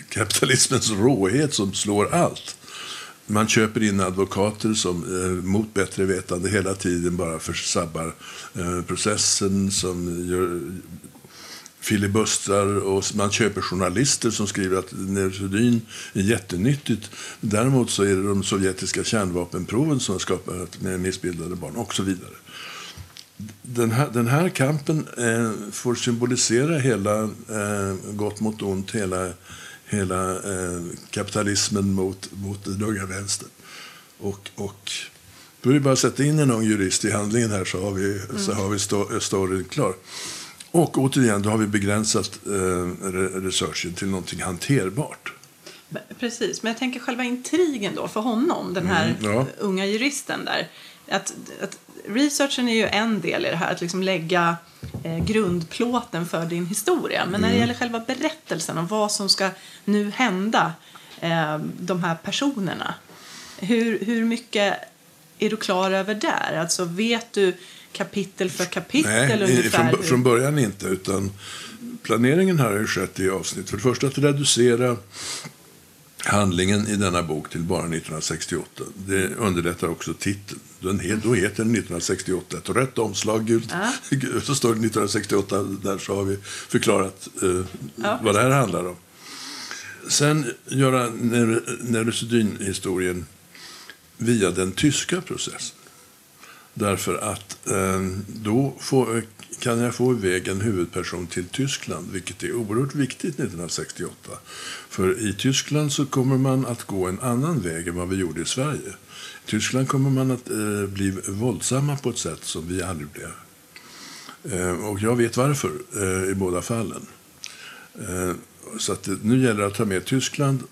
kapitalismens råhet som slår allt. Man köper in advokater som eh, mot bättre vetande hela tiden bara försabbar eh, processen, som gör filibustrar och man köper journalister som skriver att neurosedyn är jättenyttigt. Däremot så är det de sovjetiska kärnvapenproven som har skapat missbildade barn och så vidare den här, den här kampen eh, får symbolisera hela eh, gott mot ont, hela, hela eh, kapitalismen mot, mot den unga vänstern. Och, och då är det bara att sätta in en ung jurist i handlingen här så har vi, mm. så har vi sto, storyn klar. Och återigen, då har vi begränsat eh, researchen till någonting hanterbart. Precis, men jag tänker själva intrigen då för honom, den här mm, ja. unga juristen där. Att, att researchen är ju en del i det här, att liksom lägga eh, grundplåten för din historia. Men när det mm. gäller själva berättelsen om vad som ska nu hända eh, de här personerna. Hur, hur mycket är du klar över där? Alltså vet du kapitel för kapitel Nej, ungefär? Från, från början inte. utan Planeringen här har ju skett i avsnitt. För det första att reducera handlingen i denna bok till bara 1968. Det underlättar också titeln. Den he, då heter den 1968. Ett rätt omslag, gult. Ja. Så står det 1968. Där så har vi förklarat eh, ja, vad det här handlar om. Sen göra neurosedynhistorien via den tyska processen. Därför att eh, då får, kan jag få iväg en huvudperson till Tyskland, vilket är oerhört viktigt 1968. För i Tyskland så kommer man att gå en annan väg än vad vi gjorde i Sverige. I Tyskland kommer man att eh, bli våldsamma på ett sätt som vi aldrig blev. Eh, och jag vet varför eh, i båda fallen. Eh, så att, nu gäller det att ta med Tyskland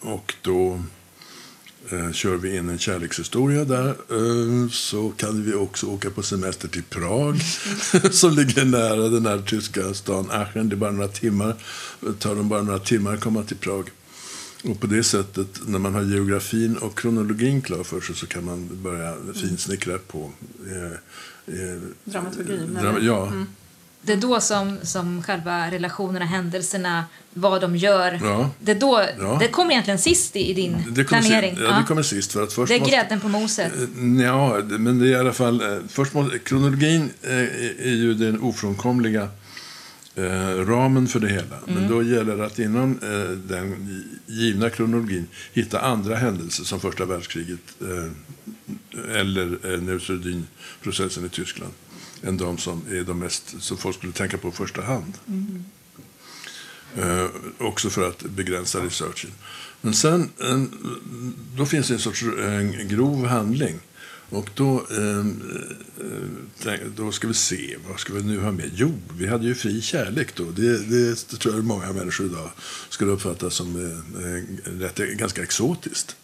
och då Eh, kör vi in en kärlekshistoria där eh, så kan vi också åka på semester till Prag som ligger nära den här tyska stan Aachen. Det är bara några timmar. Det tar dem bara några timmar att komma till Prag. Och på det sättet, när man har geografin och kronologin klar för sig så kan man börja finsnickra på eh, eh, dramaturgin. Dra ja. Mm det är då som, som själva relationerna, händelserna, vad de gör. Ja. Det, är då, ja. det kommer egentligen sist i, i din det planering. Sist, ja, det kommer sist. För att först det är grädden på moset. Eh, ja, men det är i alla fall... Eh, först måste, kronologin är, är ju den ofrånkomliga eh, ramen för det hela. Mm. Men då gäller det att inom eh, den givna kronologin hitta andra händelser som första världskriget eh, eller eh, neurosedynprocessen i Tyskland än de som är de mest som folk skulle tänka på i första hand. Mm. Eh, också för att begränsa researchen. Men sen en, då finns det en sorts en grov handling. Och då, ehm, eh, då ska vi se, vad ska vi nu ha med? Jo, vi hade ju fri kärlek då. Det, det, det tror jag många människor idag skulle uppfatta som eh, rätt, ganska exotiskt.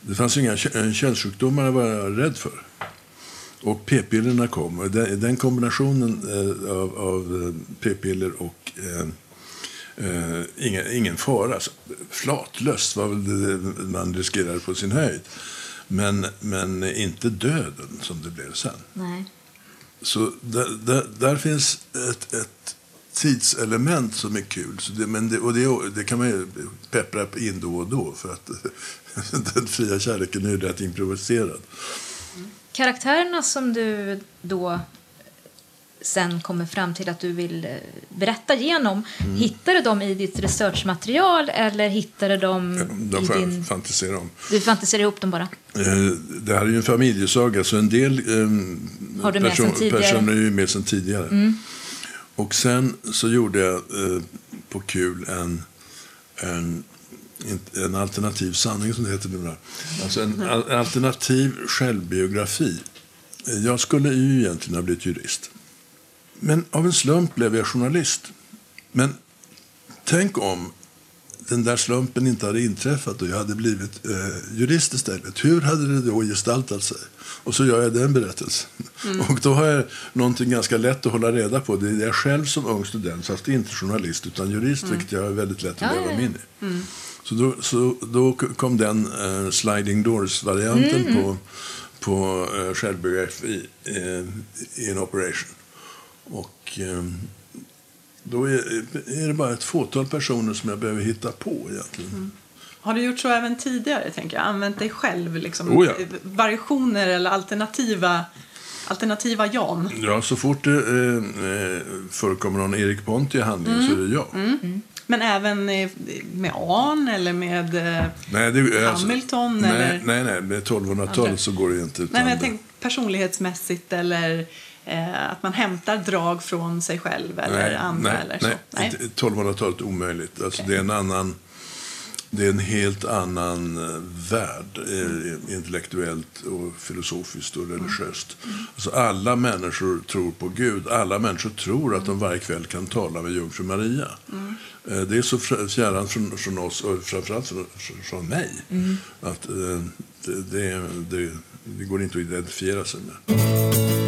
Det fanns ju inga könssjukdomar att vara rädd för. Och p-pillerna kom. Den, den kombinationen eh, av, av eh, p-piller och eh, eh, ingen, ingen fara. Alltså, flatlöst var väl det man riskerade på sin höjd. Men, men inte döden som det blev sen. Nej. Så där, där, där finns ett, ett tidselement som är kul. Så det, men det, och det, det kan man ju peppra in då och då. För att den fria kärleken är ju rätt improviserad karaktärerna som du då sen kommer fram till att du vill eh, berätta genom. Mm. Hittar du dem i ditt researchmaterial eller hittar du dem de i din... fantisera om. Du fantiserar ihop dem bara? Eh, det här är ju en familjesaga så en del um, Har du person, personer är ju med sedan tidigare. Mm. Och sen så gjorde jag uh, på kul en, en en alternativ sanning som det heter numera. Alltså en alternativ självbiografi. Jag skulle ju egentligen ha blivit jurist. Men av en slump blev jag journalist. Men tänk om den där slumpen inte hade inträffat och jag hade blivit eh, jurist istället. Hur hade det då gestaltat sig? Och så gör jag den berättelsen. Mm. Och då har jag någonting ganska lätt att hålla reda på. Det är jag själv som ung student, fast inte journalist utan jurist, mm. vilket jag har väldigt lätt att ja, leva mig in i. Mm. Så då, så då kom den uh, sliding doors-varianten mm. på, på självbiografi uh, i en operation. Och um, då är, är, det bara ett fåtal personer som jag behöver hitta på egentligen. Mm. Har du gjort så även tidigare? tänker jag? Använt dig själv? Liksom, oh ja. Variationer eller alternativa alternativa Jan? Ja, så fort det eh, förekommer någon Erik Ponti i handlingen mm. så är det jag. Mm. Mm. Men även med Arn eller med eh, nej, det, alltså, Hamilton? Alltså, eller? Nej, nej, nej, med 1200-talet så går det inte. Utan nej, men jag tänkte personlighetsmässigt eller eh, att man hämtar drag från sig själv eller nej, andra. Nej, eller så. nej, nej. 1200-talet är omöjligt. Alltså, okay. Det är en annan det är en helt annan eh, värld, eh, intellektuellt och filosofiskt och religiöst. Alltså alla människor tror på Gud. Alla människor tror att de varje kväll kan tala med jungfru Maria. Eh, Det är så fjärran från, från oss, och framförallt från, från mig, att eh, det, det, det, det går inte att identifiera sig med.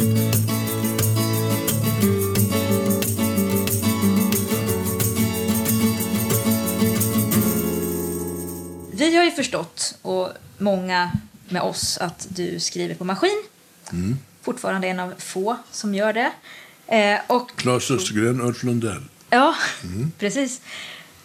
Ju förstått, och många med oss, att du skriver på maskin. Fortfarande en av få som gör det. Eh, och Claes Östergren, Ulf Lundell. Ja, precis.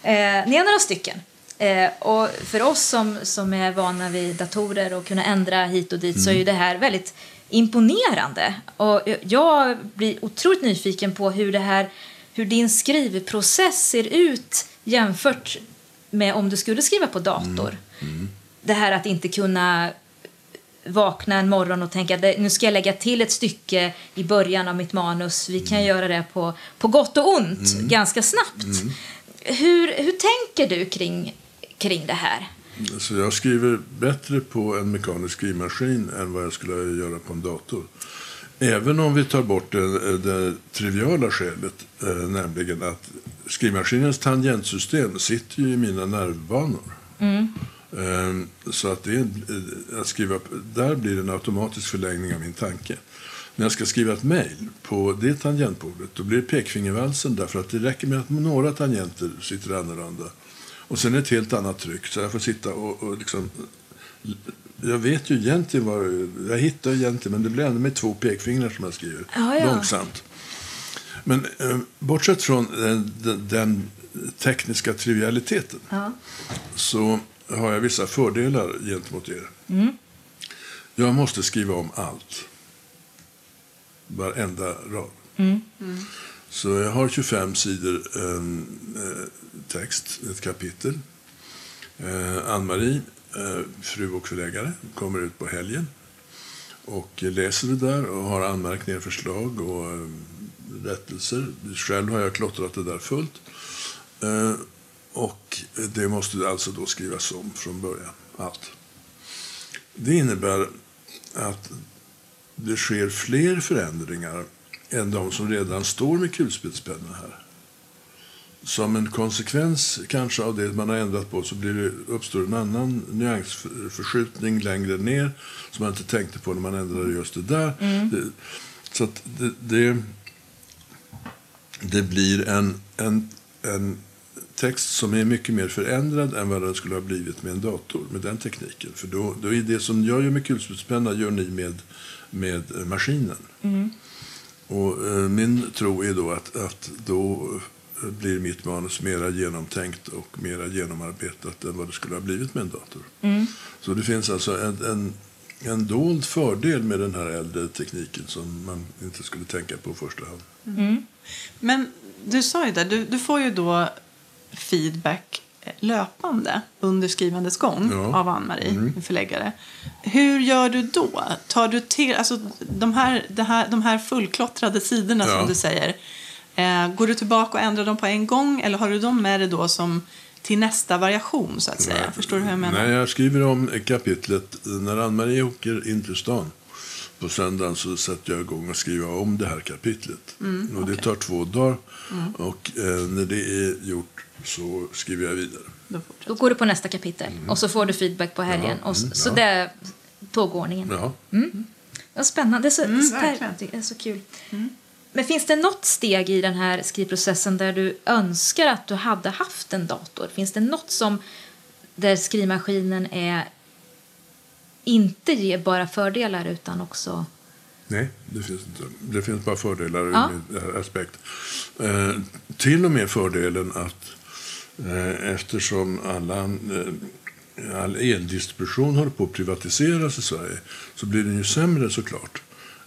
Eh, ni är några stycken. Eh, och för oss som, som är vana vid datorer och kunna ändra hit och dit så är ju det här väldigt imponerande. Och jag blir otroligt nyfiken på hur, det här, hur din skrivprocess ser ut jämfört med om du skulle skriva på dator. Det här att inte kunna vakna en morgon och tänka att nu ska jag lägga till ett stycke i början av mitt manus. Vi kan göra det på, på gott och ont ganska snabbt. Hur, hur tänker du kring, kring det här? Så jag skriver bättre på en mekanisk skrivmaskin än vad jag skulle göra på en dator. Även om vi tar bort det, det triviala skälet, eh, nämligen att skrivmaskinens tangentsystem sitter ju i mina nervbanor. Eh, så att det eh, att skriva, där blir det en automatisk förlängning av min tanke. När jag ska skriva ett mejl på det tangentbordet då blir det pekfingervalsen därför att det räcker med att några tangenter sitter annorlunda. Och sen ett helt annat tryck. Så jag får sitta och, och liksom... Jag vet ju egentligen vad... Jag hittar egentligen, men det blir ändå med två pekfingrar som jag skriver. Ja, ja. Långsamt. Men eh, bortsett från den, den, den tekniska trivialiteten så har jag vissa fördelar gentemot er. Jag måste skriva om allt. Varenda rad. Så jag har 25 sidor eh, text, ett kapitel. Eh, Ann-Marie, eh, Eh, fru och förläggare, kommer ut på helgen och läser det där och har anmärkningar, förslag och eh, rättelser. Själv har jag klottrat det där fullt. Eh, och det måste alltså då skrivas om från början, allt. Det innebär att det sker fler förändringar än de som redan står med kulspetspenna här. Som en konsekvens kanske av det man har ändrat på så blir det, uppstår en annan nyansförskjutning längre ner som man inte tänkte på när man ändrade just det där. Det, så att det, det, det blir en, en, en text som är mycket mer förändrad än vad den skulle ha blivit med en dator, med den tekniken. För då, då är det som jag gör med kulspetspenna gör ni med, med maskinen. Och eh, min tro är då att, att då eh, blir mitt manus mera genomtänkt och mera genomarbetat än vad det skulle ha blivit med en dator. Så det finns alltså en, en, en dold fördel med den här äldre tekniken som man inte skulle tänka på i första hand. Men du sa ju det, du, du får ju då feedback löpande under skrivandets gång Ja. av Ann-Marie, din förläggare. Hur gör du då? Tar du till, alltså de här, här, de här fullklottrade sidorna Ja. som du säger, går du tillbaka och ändrar dem på en gång eller har du dem med dig då som till nästa variation så att säga? Förstår du hur jag menar? Nej, jag skriver om kapitlet. När Ann-Marie åker in till stan på söndagen så sätter jag igång och skriver om det här kapitlet. Mm, och det tar två dagar. Och eh, när det är gjort så skriver jag vidare. Då. Då går du på nästa kapitel och så får du feedback på helgen. Ja, Och så, mm, så ja. det är tågordningen. Ja. Vad spännande. Det är så, Mm, det är så kul. Men finns det något steg i den här skrivprocessen där du önskar att du hade haft en dator? Finns det något som där skrivmaskinen är inte ger bara fördelar utan också... Nej, det finns inte. Det finns bara fördelar Ja. ur min eh, aspekt. Eh, till och med fördelen att eh, eftersom alla, eh, all eldistribution håller på att privatiseras i Sverige så blir den ju sämre såklart.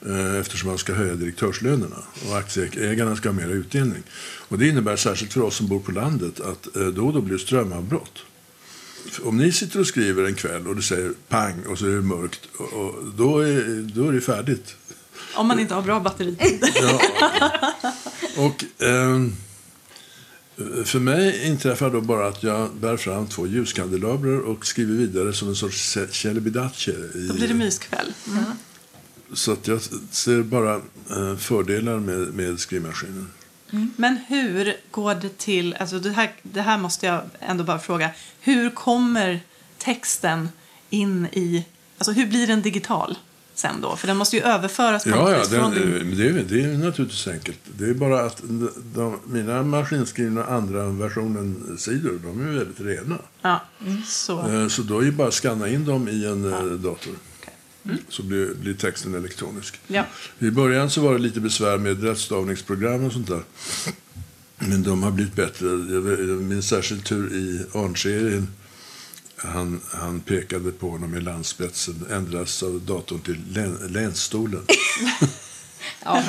Eh, eftersom man ska höja direktörslönerna och aktieägarna ska ha mer utdelning. Och det innebär särskilt för oss som bor på landet att eh, då och då blir det strömavbrott. Om ni sitter och skriver en kväll och det säger pang och så är det mörkt, och, då, är, då är det färdigt. Om man inte har bra batteritid. Ja. Och ehm, För mig inträffar då bara att jag bär fram två ljuskandelabrar och skriver vidare som en sorts celibidache. Då blir det myskväll. Mm. Så att jag ser bara eh, fördelar med, med skrivmaskinen. Mm. Men hur går det till, alltså det här, det här måste jag ändå bara fråga, hur kommer texten in i, alltså hur blir den digital? sen då? För den måste ju överföras på ja, ja, den, din... det, är, det är naturligtvis enkelt. Det är bara att de, de, mina maskinskrivna andra versionen-sidor, de är väldigt rena. Ja, mm, så. Eh, så då är det bara att skanna in dem i en ja. Eh, dator. Mm. Så blir, blir, texten elektronisk. Ja. I början så var det lite besvär med rättstavningsprogram och sånt där. Men de har blivit bättre. Jag minns särskilt tur i Arn-serien han, han pekade på honom i landspetsen, ändras av datorn till län, länsstolen. ja,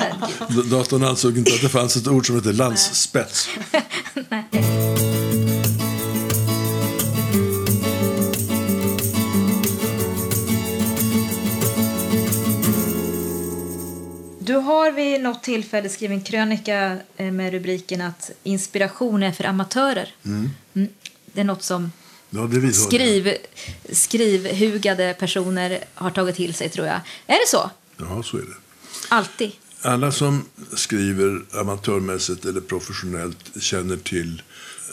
datorn ansåg inte att det fanns ett ord som heter landsspets. har vid något tillfälle skrivit en krönika eh, med rubriken att inspiration är för amatörer. Mm. Mm. Det är något som Ja, skriv, skrivhugade personer har tagit till sig, tror jag. Är det så? Ja, så är det. Alltid? Alla som skriver amatörmässigt eller professionellt känner till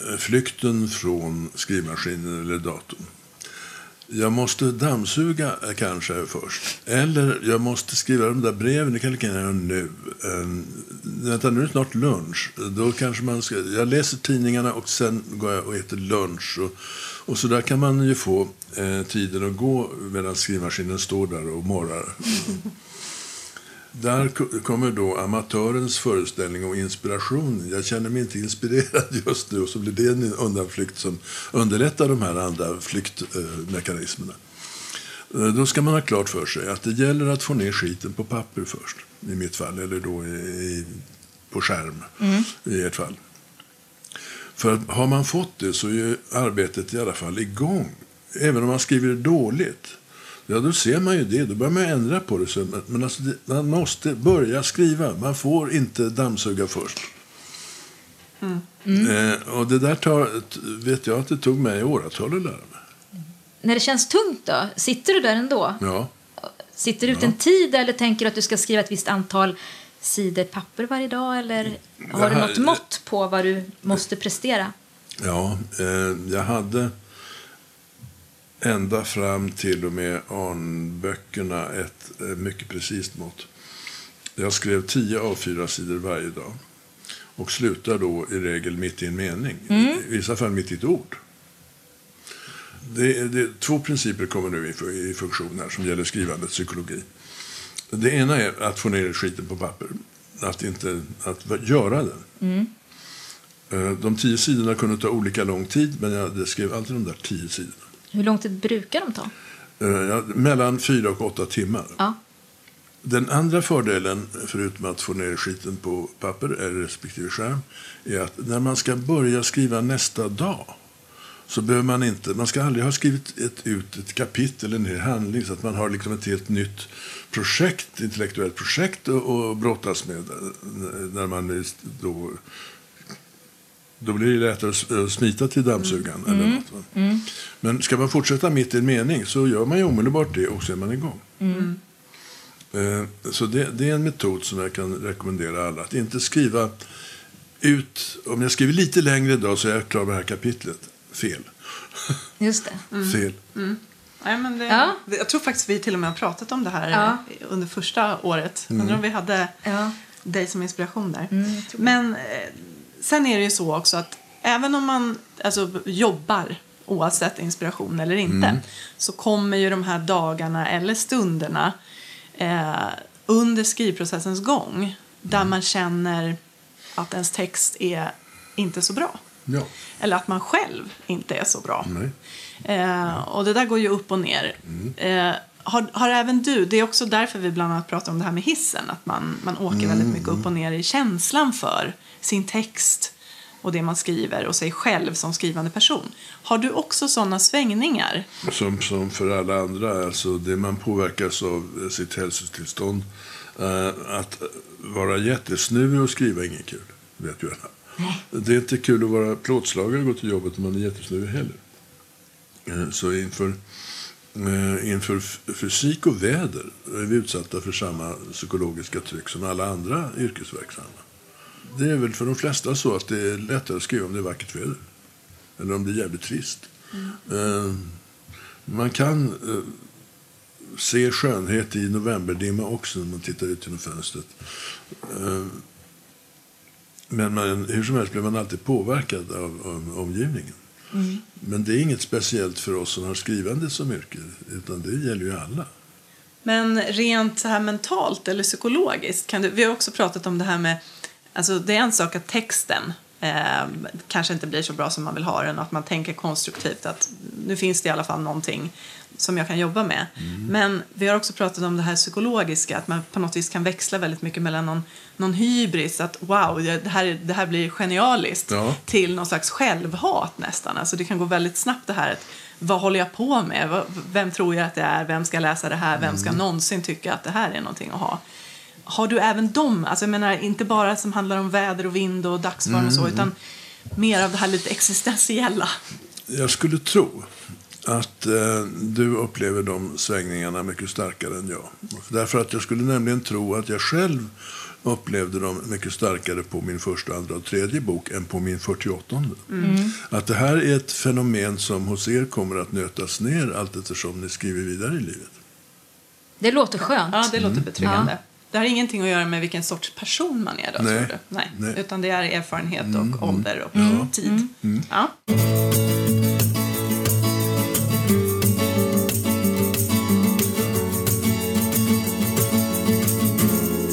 eh, flykten från skrivmaskinen eller datorn. Jag måste dammsuga eh, kanske först. Eller jag måste skriva de där breven. Det kan jag göra nu. Um, vänta, nu är det snart lunch. Då kanske man ska, jag läser tidningarna och sen går jag och äter lunch. Och, och så där kan man ju få eh, tiden att gå medan skrivmaskinen står där och morrar. Där kommer då amatörens föreställning och inspiration. Jag känner mig inte inspirerad just nu och så blir det en undanflykt som underlättar de här andra flyktmekanismerna. Eh, då ska man ha klart för sig att det gäller att få ner skiten på papper först. I mitt fall, eller då i, på skärm mm. i ert fall. För har man fått det så är arbetet i alla fall igång. Även om man skriver dåligt. Ja, då ser man ju det. Då börjar man ändra på det. Men alltså, man måste börja skriva. Man får inte dammsuga först. Mm. Mm. Eh, och det där tar, vet jag att det tog mig åratal att lära mig. När det känns tungt då? Sitter du där ändå? Ja. Sitter du ut ja. en tid eller tänker du att du ska skriva ett visst antal sidor papper varje dag? Eller har här, du något mått på vad du måste prestera? Ja, eh, jag hade ända fram till och med Arnböckerna ett eh, mycket precis mått. Jag skrev 10 av 4 sidor varje dag och slutar då i regel mitt i en mening. Mm. I vissa fall mitt i ett ord. Det, det, två principer kommer nu i, i funktion här som gäller skrivandets psykologi. Det ena är att få ner skiten på papper. Att, inte, att göra det. Mm. Eh, de tio sidorna kunde ta olika lång tid, men jag skrev alltid de där tio sidorna. Hur lång tid brukar de ta? Uh, mellan fyra och åtta timmar. Ja. Den andra fördelen, förutom att få ner skiten på papper eller respektive skärm, är att när man ska börja skriva nästa dag så behöver man inte, man ska aldrig ha skrivit ett, ut ett kapitel eller en hel handling så att man har liksom ett helt nytt projekt, intellektuellt projekt att brottas med när man då då blir det lättare att smita till dammsugaren. Mm. Eller något, mm. Men ska man fortsätta mitt i en mening så gör man ju omedelbart det och så är man igång. Mm. Eh, så det, det, är en metod som jag kan rekommendera alla. Att inte skriva ut, om jag skriver lite längre idag så är jag klar med det här kapitlet. Fel. Just det. Mm. Fel. Mm. Nej, men det, ja. Jag tror faktiskt vi till och med har pratat om det här ja. under första året. Mm. Undrar om vi hade ja. dig som inspiration där. Mm, men eh, sen är det ju så också att även om man alltså, jobbar oavsett inspiration eller inte mm. så kommer ju de här dagarna eller stunderna eh, under skrivprocessens gång där man känner att ens text är inte så bra. Ja. Eller att man själv inte är så bra. Eh, och det där går ju upp och ner. Mm. Eh, har, har även du, det är också därför vi bland annat pratar om det här med hissen, att man, man åker mm. väldigt mycket upp och ner i känslan för sin text och det man skriver och sig själv som skrivande person. Har du också sådana svängningar? Som, som för alla andra, alltså det man påverkas av sitt hälsotillstånd. Uh, att vara jättesnuvig och skriva är inget kul, vet ju alla. Nej. Det är inte kul att vara plåtslagare och gå till jobbet om man är jättesnuvig heller. Eh, Så inför, eh, inför fysik och väder är vi utsatta för samma psykologiska tryck som alla andra yrkesverksamma. Det är väl för de flesta så att det är lättare att skriva om det är vackert väder. Eller om det är jävligt trist. Eh, Man kan eh, se skönhet i novemberdimma också när man tittar ut genom fönstret. Eh, Men man, hur som helst blir man alltid påverkad av, av omgivningen. Men det är inget speciellt för oss som har skrivande som yrke, utan det gäller ju alla. Men rent så här mentalt eller psykologiskt, kan du, vi har också pratat om det här med, alltså det är en sak att texten eh, kanske inte blir så bra som man vill ha den och att man tänker konstruktivt att nu finns det i alla fall någonting som jag kan jobba med. Men vi har också pratat om det här psykologiska, att man på något vis kan växla väldigt mycket mellan någon, någon hybris, att wow, det här, det här blir genialiskt, Ja. till någon slags självhat nästan. Alltså det kan gå väldigt snabbt det här att vad håller jag på med? Vem tror jag att det är? Vem ska läsa det här? Vem ska någonsin tycka att det här är någonting att ha? Har du även dem? Alltså jag menar inte bara som handlar om väder och vind och dagsform och så, utan mer av det här lite existentiella. Jag skulle tro att eh, du upplever de svängningarna mycket starkare än jag. Därför att jag skulle nämligen tro att jag själv upplevde dem mycket starkare på min första, andra och tredje bok än på min 48. Att det här är ett fenomen som hos er kommer att nötas ner allt eftersom ni skriver vidare i livet. Det låter skönt. Ja, det låter betryggande. Det har ingenting att göra med vilken sorts person man är då, Nej. tror du? Nej. Nej. Utan det är erfarenhet och ålder och tid. Ja.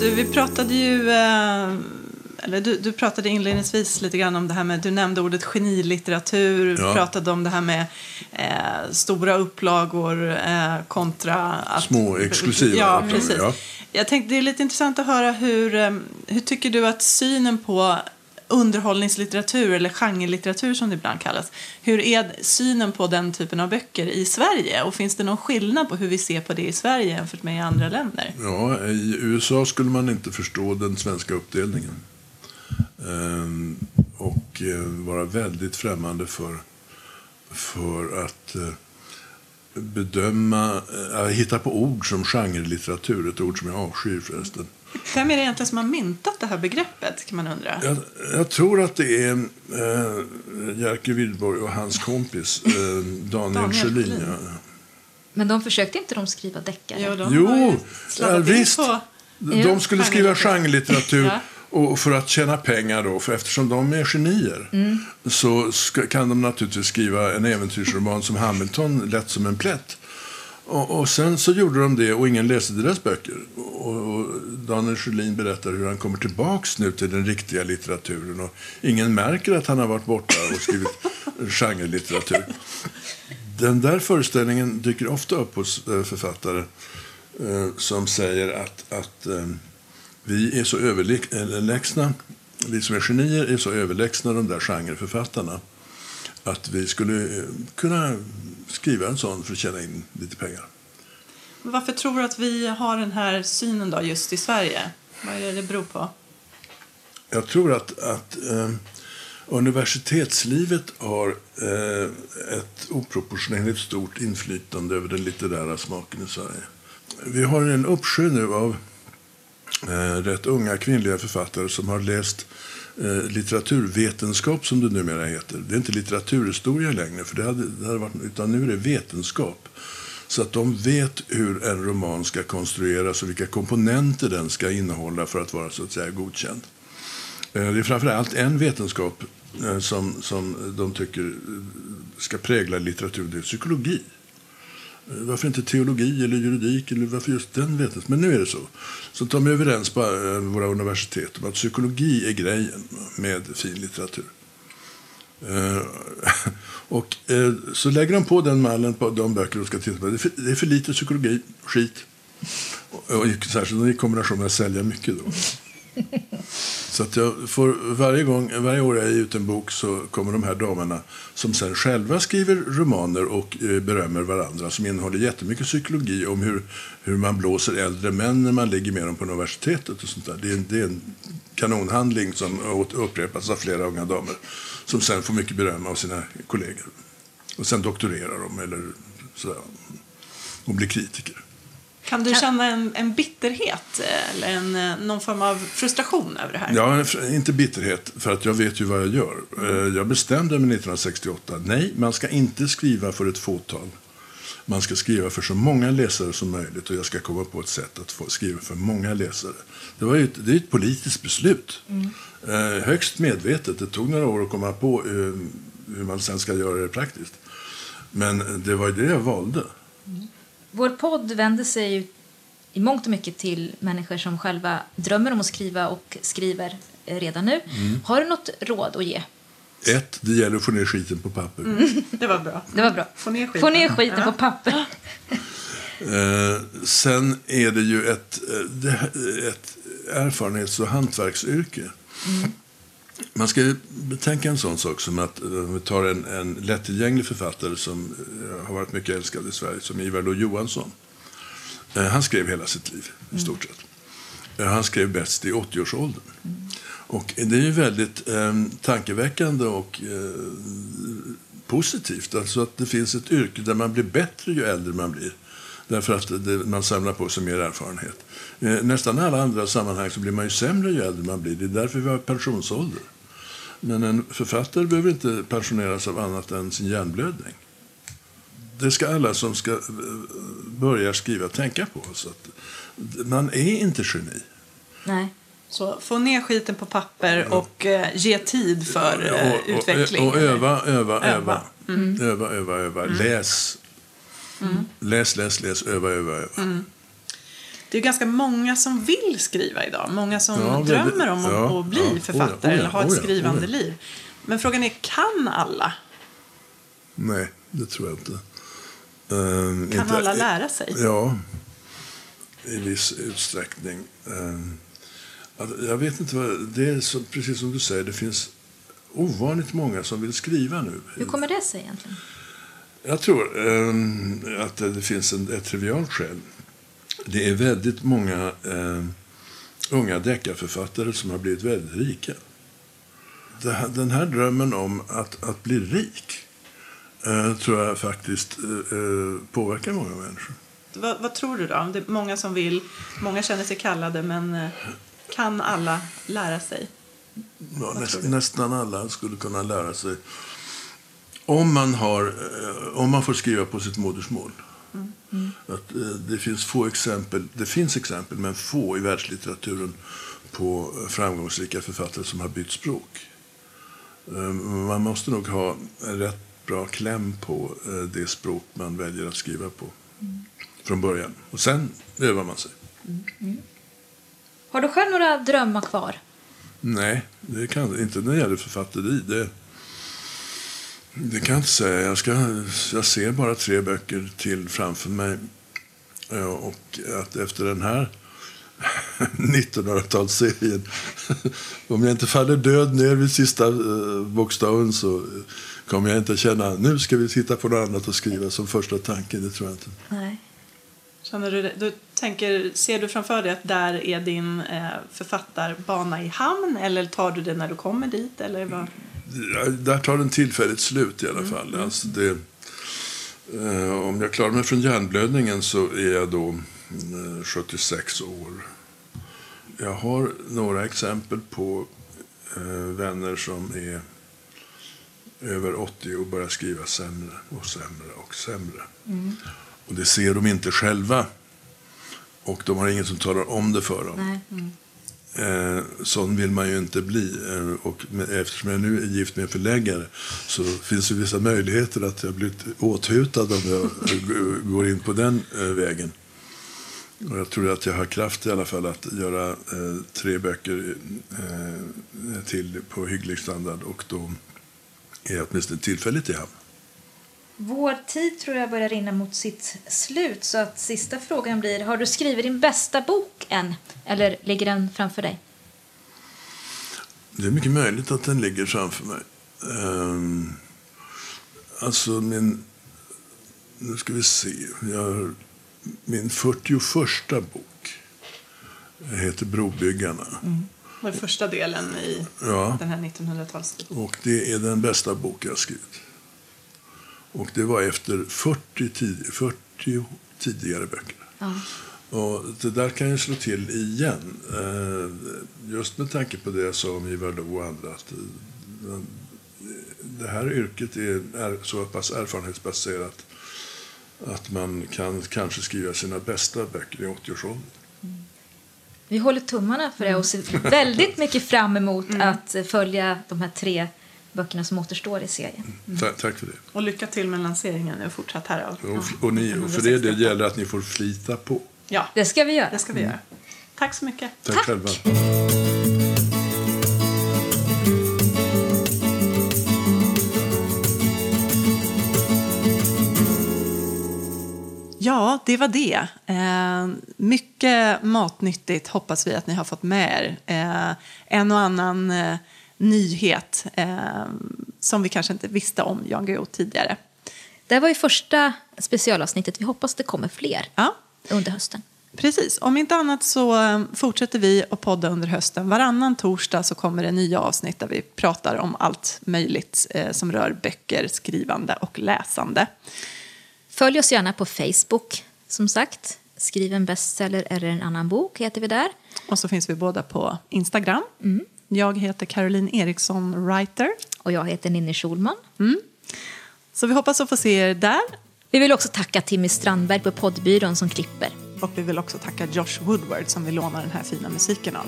Du, vi pratade ju, eh, eller du, du pratade inledningsvis lite grann om det här med, du nämnde ordet genilitteratur, Ja. pratade om det här med eh, stora upplagor eh, kontra att... Små, exklusiva Ja, upplagor, precis. ja. Jag tänkte det är lite intressant att höra hur, eh, hur tycker du att synen på underhållningslitteratur eller genrelitteratur som det ibland kallas. Hur är synen på den typen av böcker i Sverige? Och finns det någon skillnad på hur vi ser på det i Sverige jämfört med i andra länder? Ja, I USA skulle man inte förstå den svenska uppdelningen. Ehm, och eh, vara väldigt främmande för, för att eh, bedöma, eh, hitta på ord som genrelitteratur, ett ord som jag avskyr förresten. Vem är det egentligen som har myntat det här begreppet kan man undra? Jag, jag tror att det är eh, Jerker Wihlborg och hans kompis eh, Daniel, Daniel Sjölin. Ja. Men de försökte inte de skriva deckare? Jo, de Jo, ja, visst. på- De skulle skriva genrelitteratur Ja. Och för att tjäna pengar då, för eftersom de är genier så ska, kan de naturligtvis skriva en äventyrsroman som Hamilton lätt som en plätt. Och, och sen så gjorde de det och ingen läste deras böcker. Och, och Daniel Sjölin berättar hur han kommer tillbaks nu till den riktiga litteraturen och ingen märker att han har varit borta och skrivit genrelitteratur. Den där föreställningen dyker ofta upp hos eh, författare eh, som säger att, att eh, vi är så överlägsna, vi som är genier är så överlägsna de där genreförfattarna att vi skulle eh, kunna skriva en sån för att tjäna in lite pengar. Varför tror du att vi har den här synen då just i Sverige? Vad är det det beror på? Jag tror att, att eh, universitetslivet har eh, ett oproportionerligt stort inflytande över den litterära smaken i Sverige. Vi har en uppsjö nu av Eh, rätt unga kvinnliga författare som har läst eh, litteraturvetenskap, som det numera heter. Det är inte litteraturhistoria längre, för det hade, det hade varit, utan nu är det vetenskap. Så att de vet hur en roman ska konstrueras och vilka komponenter den ska innehålla för att vara så att säga godkänd. Eh, det är framförallt en vetenskap som, som de tycker ska prägla litteratur, det är psykologi. Varför inte teologi eller juridik? Eller varför just den vetenskapen? Men nu är det så. Så de är överens på eh, våra universitet om att psykologi är grejen med fin litteratur. Eh, och eh, så lägger de på den mallen på de böcker de ska titta på. Det är för, det är för lite psykologi, skit. Och, och särskilt i kombination med att sälja mycket. Då. Så att jag får, varje, gång, varje år jag ger ut en bok så kommer de här damerna som sen själva skriver romaner och eh, berömmer varandra som innehåller jättemycket psykologi om hur, hur man blåser äldre män när man ligger med dem på universitetet. och sånt där. Det, är, det är en kanonhandling som upprepas av flera unga damer som sen får mycket beröm av sina kollegor. Och sen doktorerar de eller sådär, och blir kritiker. Kan du känna en, en bitterhet eh, eller en, eh, någon form av frustration över det här? Ja, inte bitterhet, för att jag vet ju vad jag gör. Eh, jag bestämde mig 1968, nej, man ska inte skriva för ett fåtal. Man ska skriva för så många läsare som möjligt och jag ska komma på ett sätt att få skriva för många läsare. Det, var ett, det är ett politiskt beslut. Mm. högst medvetet. Det tog några år att komma på hur man sen ska göra det praktiskt. Men det var det jag valde. Mm. Vår podd vänder sig ju i mångt och mycket till människor som själva drömmer om att skriva och skriver redan nu. Mm. Har du något råd att ge? Ett, det gäller att få ner skiten på papper. Mm, det var bra. Det var bra. Få ner skiten, få ner skiten ja. på papper. eh, sen är det ju ett, eh, ett erfarenhets och hantverksyrke. Mm. Man ska betänka en sån sak som att om eh, vi tar en, en lättillgänglig författare som eh, har varit mycket älskad i Sverige, som Ivar Lo-Johansson. Eh, han skrev hela sitt liv, i stort sett. Han skrev bäst i 80-årsåldern. Mm. Och det är ju väldigt eh, tankeväckande och eh, positivt. Alltså att det finns ett yrke där man blir bättre ju äldre man blir. Därför att det, man samlar på sig mer erfarenhet. Eh, nästan alla andra sammanhang så blir man ju sämre ju äldre man blir. Det är därför vi har pensionsålder. Men en författare behöver inte pensioneras av annat än sin hjärnblödning. Det ska alla som ska eh, börja skriva tänka på. Så att man är inte geni. Nej. Så få ner skiten på papper och eh, ge tid för eh, och, och, utveckling. Och, öva, öva, öva. Mm. Öva, öva, öva. Mm. Läs. Mm. Läs, läs, läs. Öva, öva, öva. Mm det är ganska många som vill skriva idag. Många som ja, drömmer om ja, att, bli ja, författare oh eller ha ett skrivande liv. Men frågan är, kan alla? Nej, det tror jag inte. Uh, kan inte, alla lära sig? Ja, i viss utsträckning. Uh, jag vet inte vad, det är så, precis som du säger, det finns ovanligt många som vill skriva nu. Hur kommer det sig egentligen? Jag tror um, att det finns en, ett trivialt skäl det är väldigt många eh, unga deckarförfattare som har blivit väldigt rika. Den här drömmen om att, att bli rik eh, tror jag faktiskt eh, påverkar många människor. Vad, vad, tror du då? Det är många som vill, många känner sig kallade, men kan alla lära sig? Ja, näst, nästan alla skulle kunna lära sig. Om man, har, eh, om man får skriva på sitt modersmål. Mm. Att, eh, det finns få exempel, det finns exempel, men få i världslitteraturen på framgångsrika författare som har bytt språk. Eh, man måste nog ha en rätt bra kläm på eh, det språk man väljer att skriva på mm. från början. Och sen övar man sig. Mm. Har du själv några drömmar kvar? Nej, det kan, inte när det gäller författeri. Det, det kan jag inte säga. Jag, ska, jag ser bara tre böcker till framför mig. Och att efter den här 1900-talsserien, om jag inte faller död ner vid sista eh, bokstaven så kommer jag inte känna nu ska vi titta på något annat och skriva som första tanke. Det tror jag inte. Nej. Känner du, du tänker, ser du framför dig att där är din eh, författarbana i hamn eller tar du det när du kommer dit? Eller vad? Där tar den tillfälligt slut i alla fall. Mm. Alltså det, eh, om jag klarar mig från hjärnblödningen så är jag då eh, 76 år. Jag har några exempel på eh, vänner som är över 80 och börjar skriva sämre och sämre och sämre. Mm. Och det ser de inte själva. Och de har ingen som talar om det för dem. Mm. Eh, sån vill man ju inte bli. Eh, och eftersom jag nu är gift med en förläggare så finns det vissa möjligheter att jag blir åthutad om jag går in på den eh, vägen. Och jag tror att jag har kraft i alla fall att göra eh, tre böcker eh, till på hygglig standard och då är jag åtminstone tillfälligt i hamn. Vår tid tror jag börjar rinna mot sitt slut. Så att sista frågan blir, har du skrivit din bästa bok än? Eller ligger den framför dig? Det är mycket möjligt att den ligger framför mig. Um, alltså min... Nu ska vi se. Jag min 41 bok heter Brobyggarna. Mm. Det var första delen i ja. den här 1900-talsboken. Och det är den bästa bok jag har skrivit. Och det var efter 40, tid, 40 tidigare böcker. Ja. Och det där kan ju slå till igen. Eh, just med tanke på det jag sa om Ivar Lo och andra. Att eh, det här yrket är, så pass erfarenhetsbaserat att man kan kanske skriva sina bästa böcker i 80-årsåldern. Mm. Vi håller tummarna för det och ser väldigt mycket fram emot mm. att följa de här tre böckerna som återstår i serien. Mm. Tack, tack för det. Och lycka till med lanseringen nu fortsatt här. Och, och, och, ni, och för det, det gäller att ni får flita på. Ja, det ska vi göra. Det ska vi göra. Tack så mycket. Tack, Tack. själva. Ja, det var det. Eh, mycket matnyttigt hoppas vi att ni har fått med er. Eh, en och annan eh, nyhet eh, som vi kanske inte visste om Jan Guillou tidigare. Det var ju första specialavsnittet. Vi hoppas det kommer fler. Ja under hösten. Precis. Om inte annat så eh, fortsätter vi att podda under hösten. Varannan torsdag så kommer det nya avsnitt där vi pratar om allt möjligt eh, som rör böcker, skrivande och läsande. Följ oss gärna på Facebook, som sagt. Skriv en bestseller eller en annan bok heter vi där. Och så finns vi båda på Instagram. Mm. Jag heter Caroline Eriksson Writer. Och jag heter Ninni Schulman. Mm. Så vi hoppas att få se er där. Vi vill också tacka Timmy Strandberg på poddbyrån som klipper. Och vi vill också tacka Josh Woodward som vi lånar den här fina musiken av.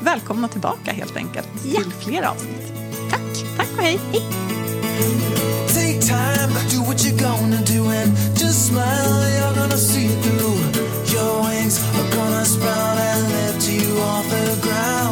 Välkomna tillbaka helt enkelt ja. till fler avsnitt. Tack. Tack och hej. hej. Take time, do what you're gonna do and just smile, you're gonna see through Your wings are gonna sprout and lift you off the ground,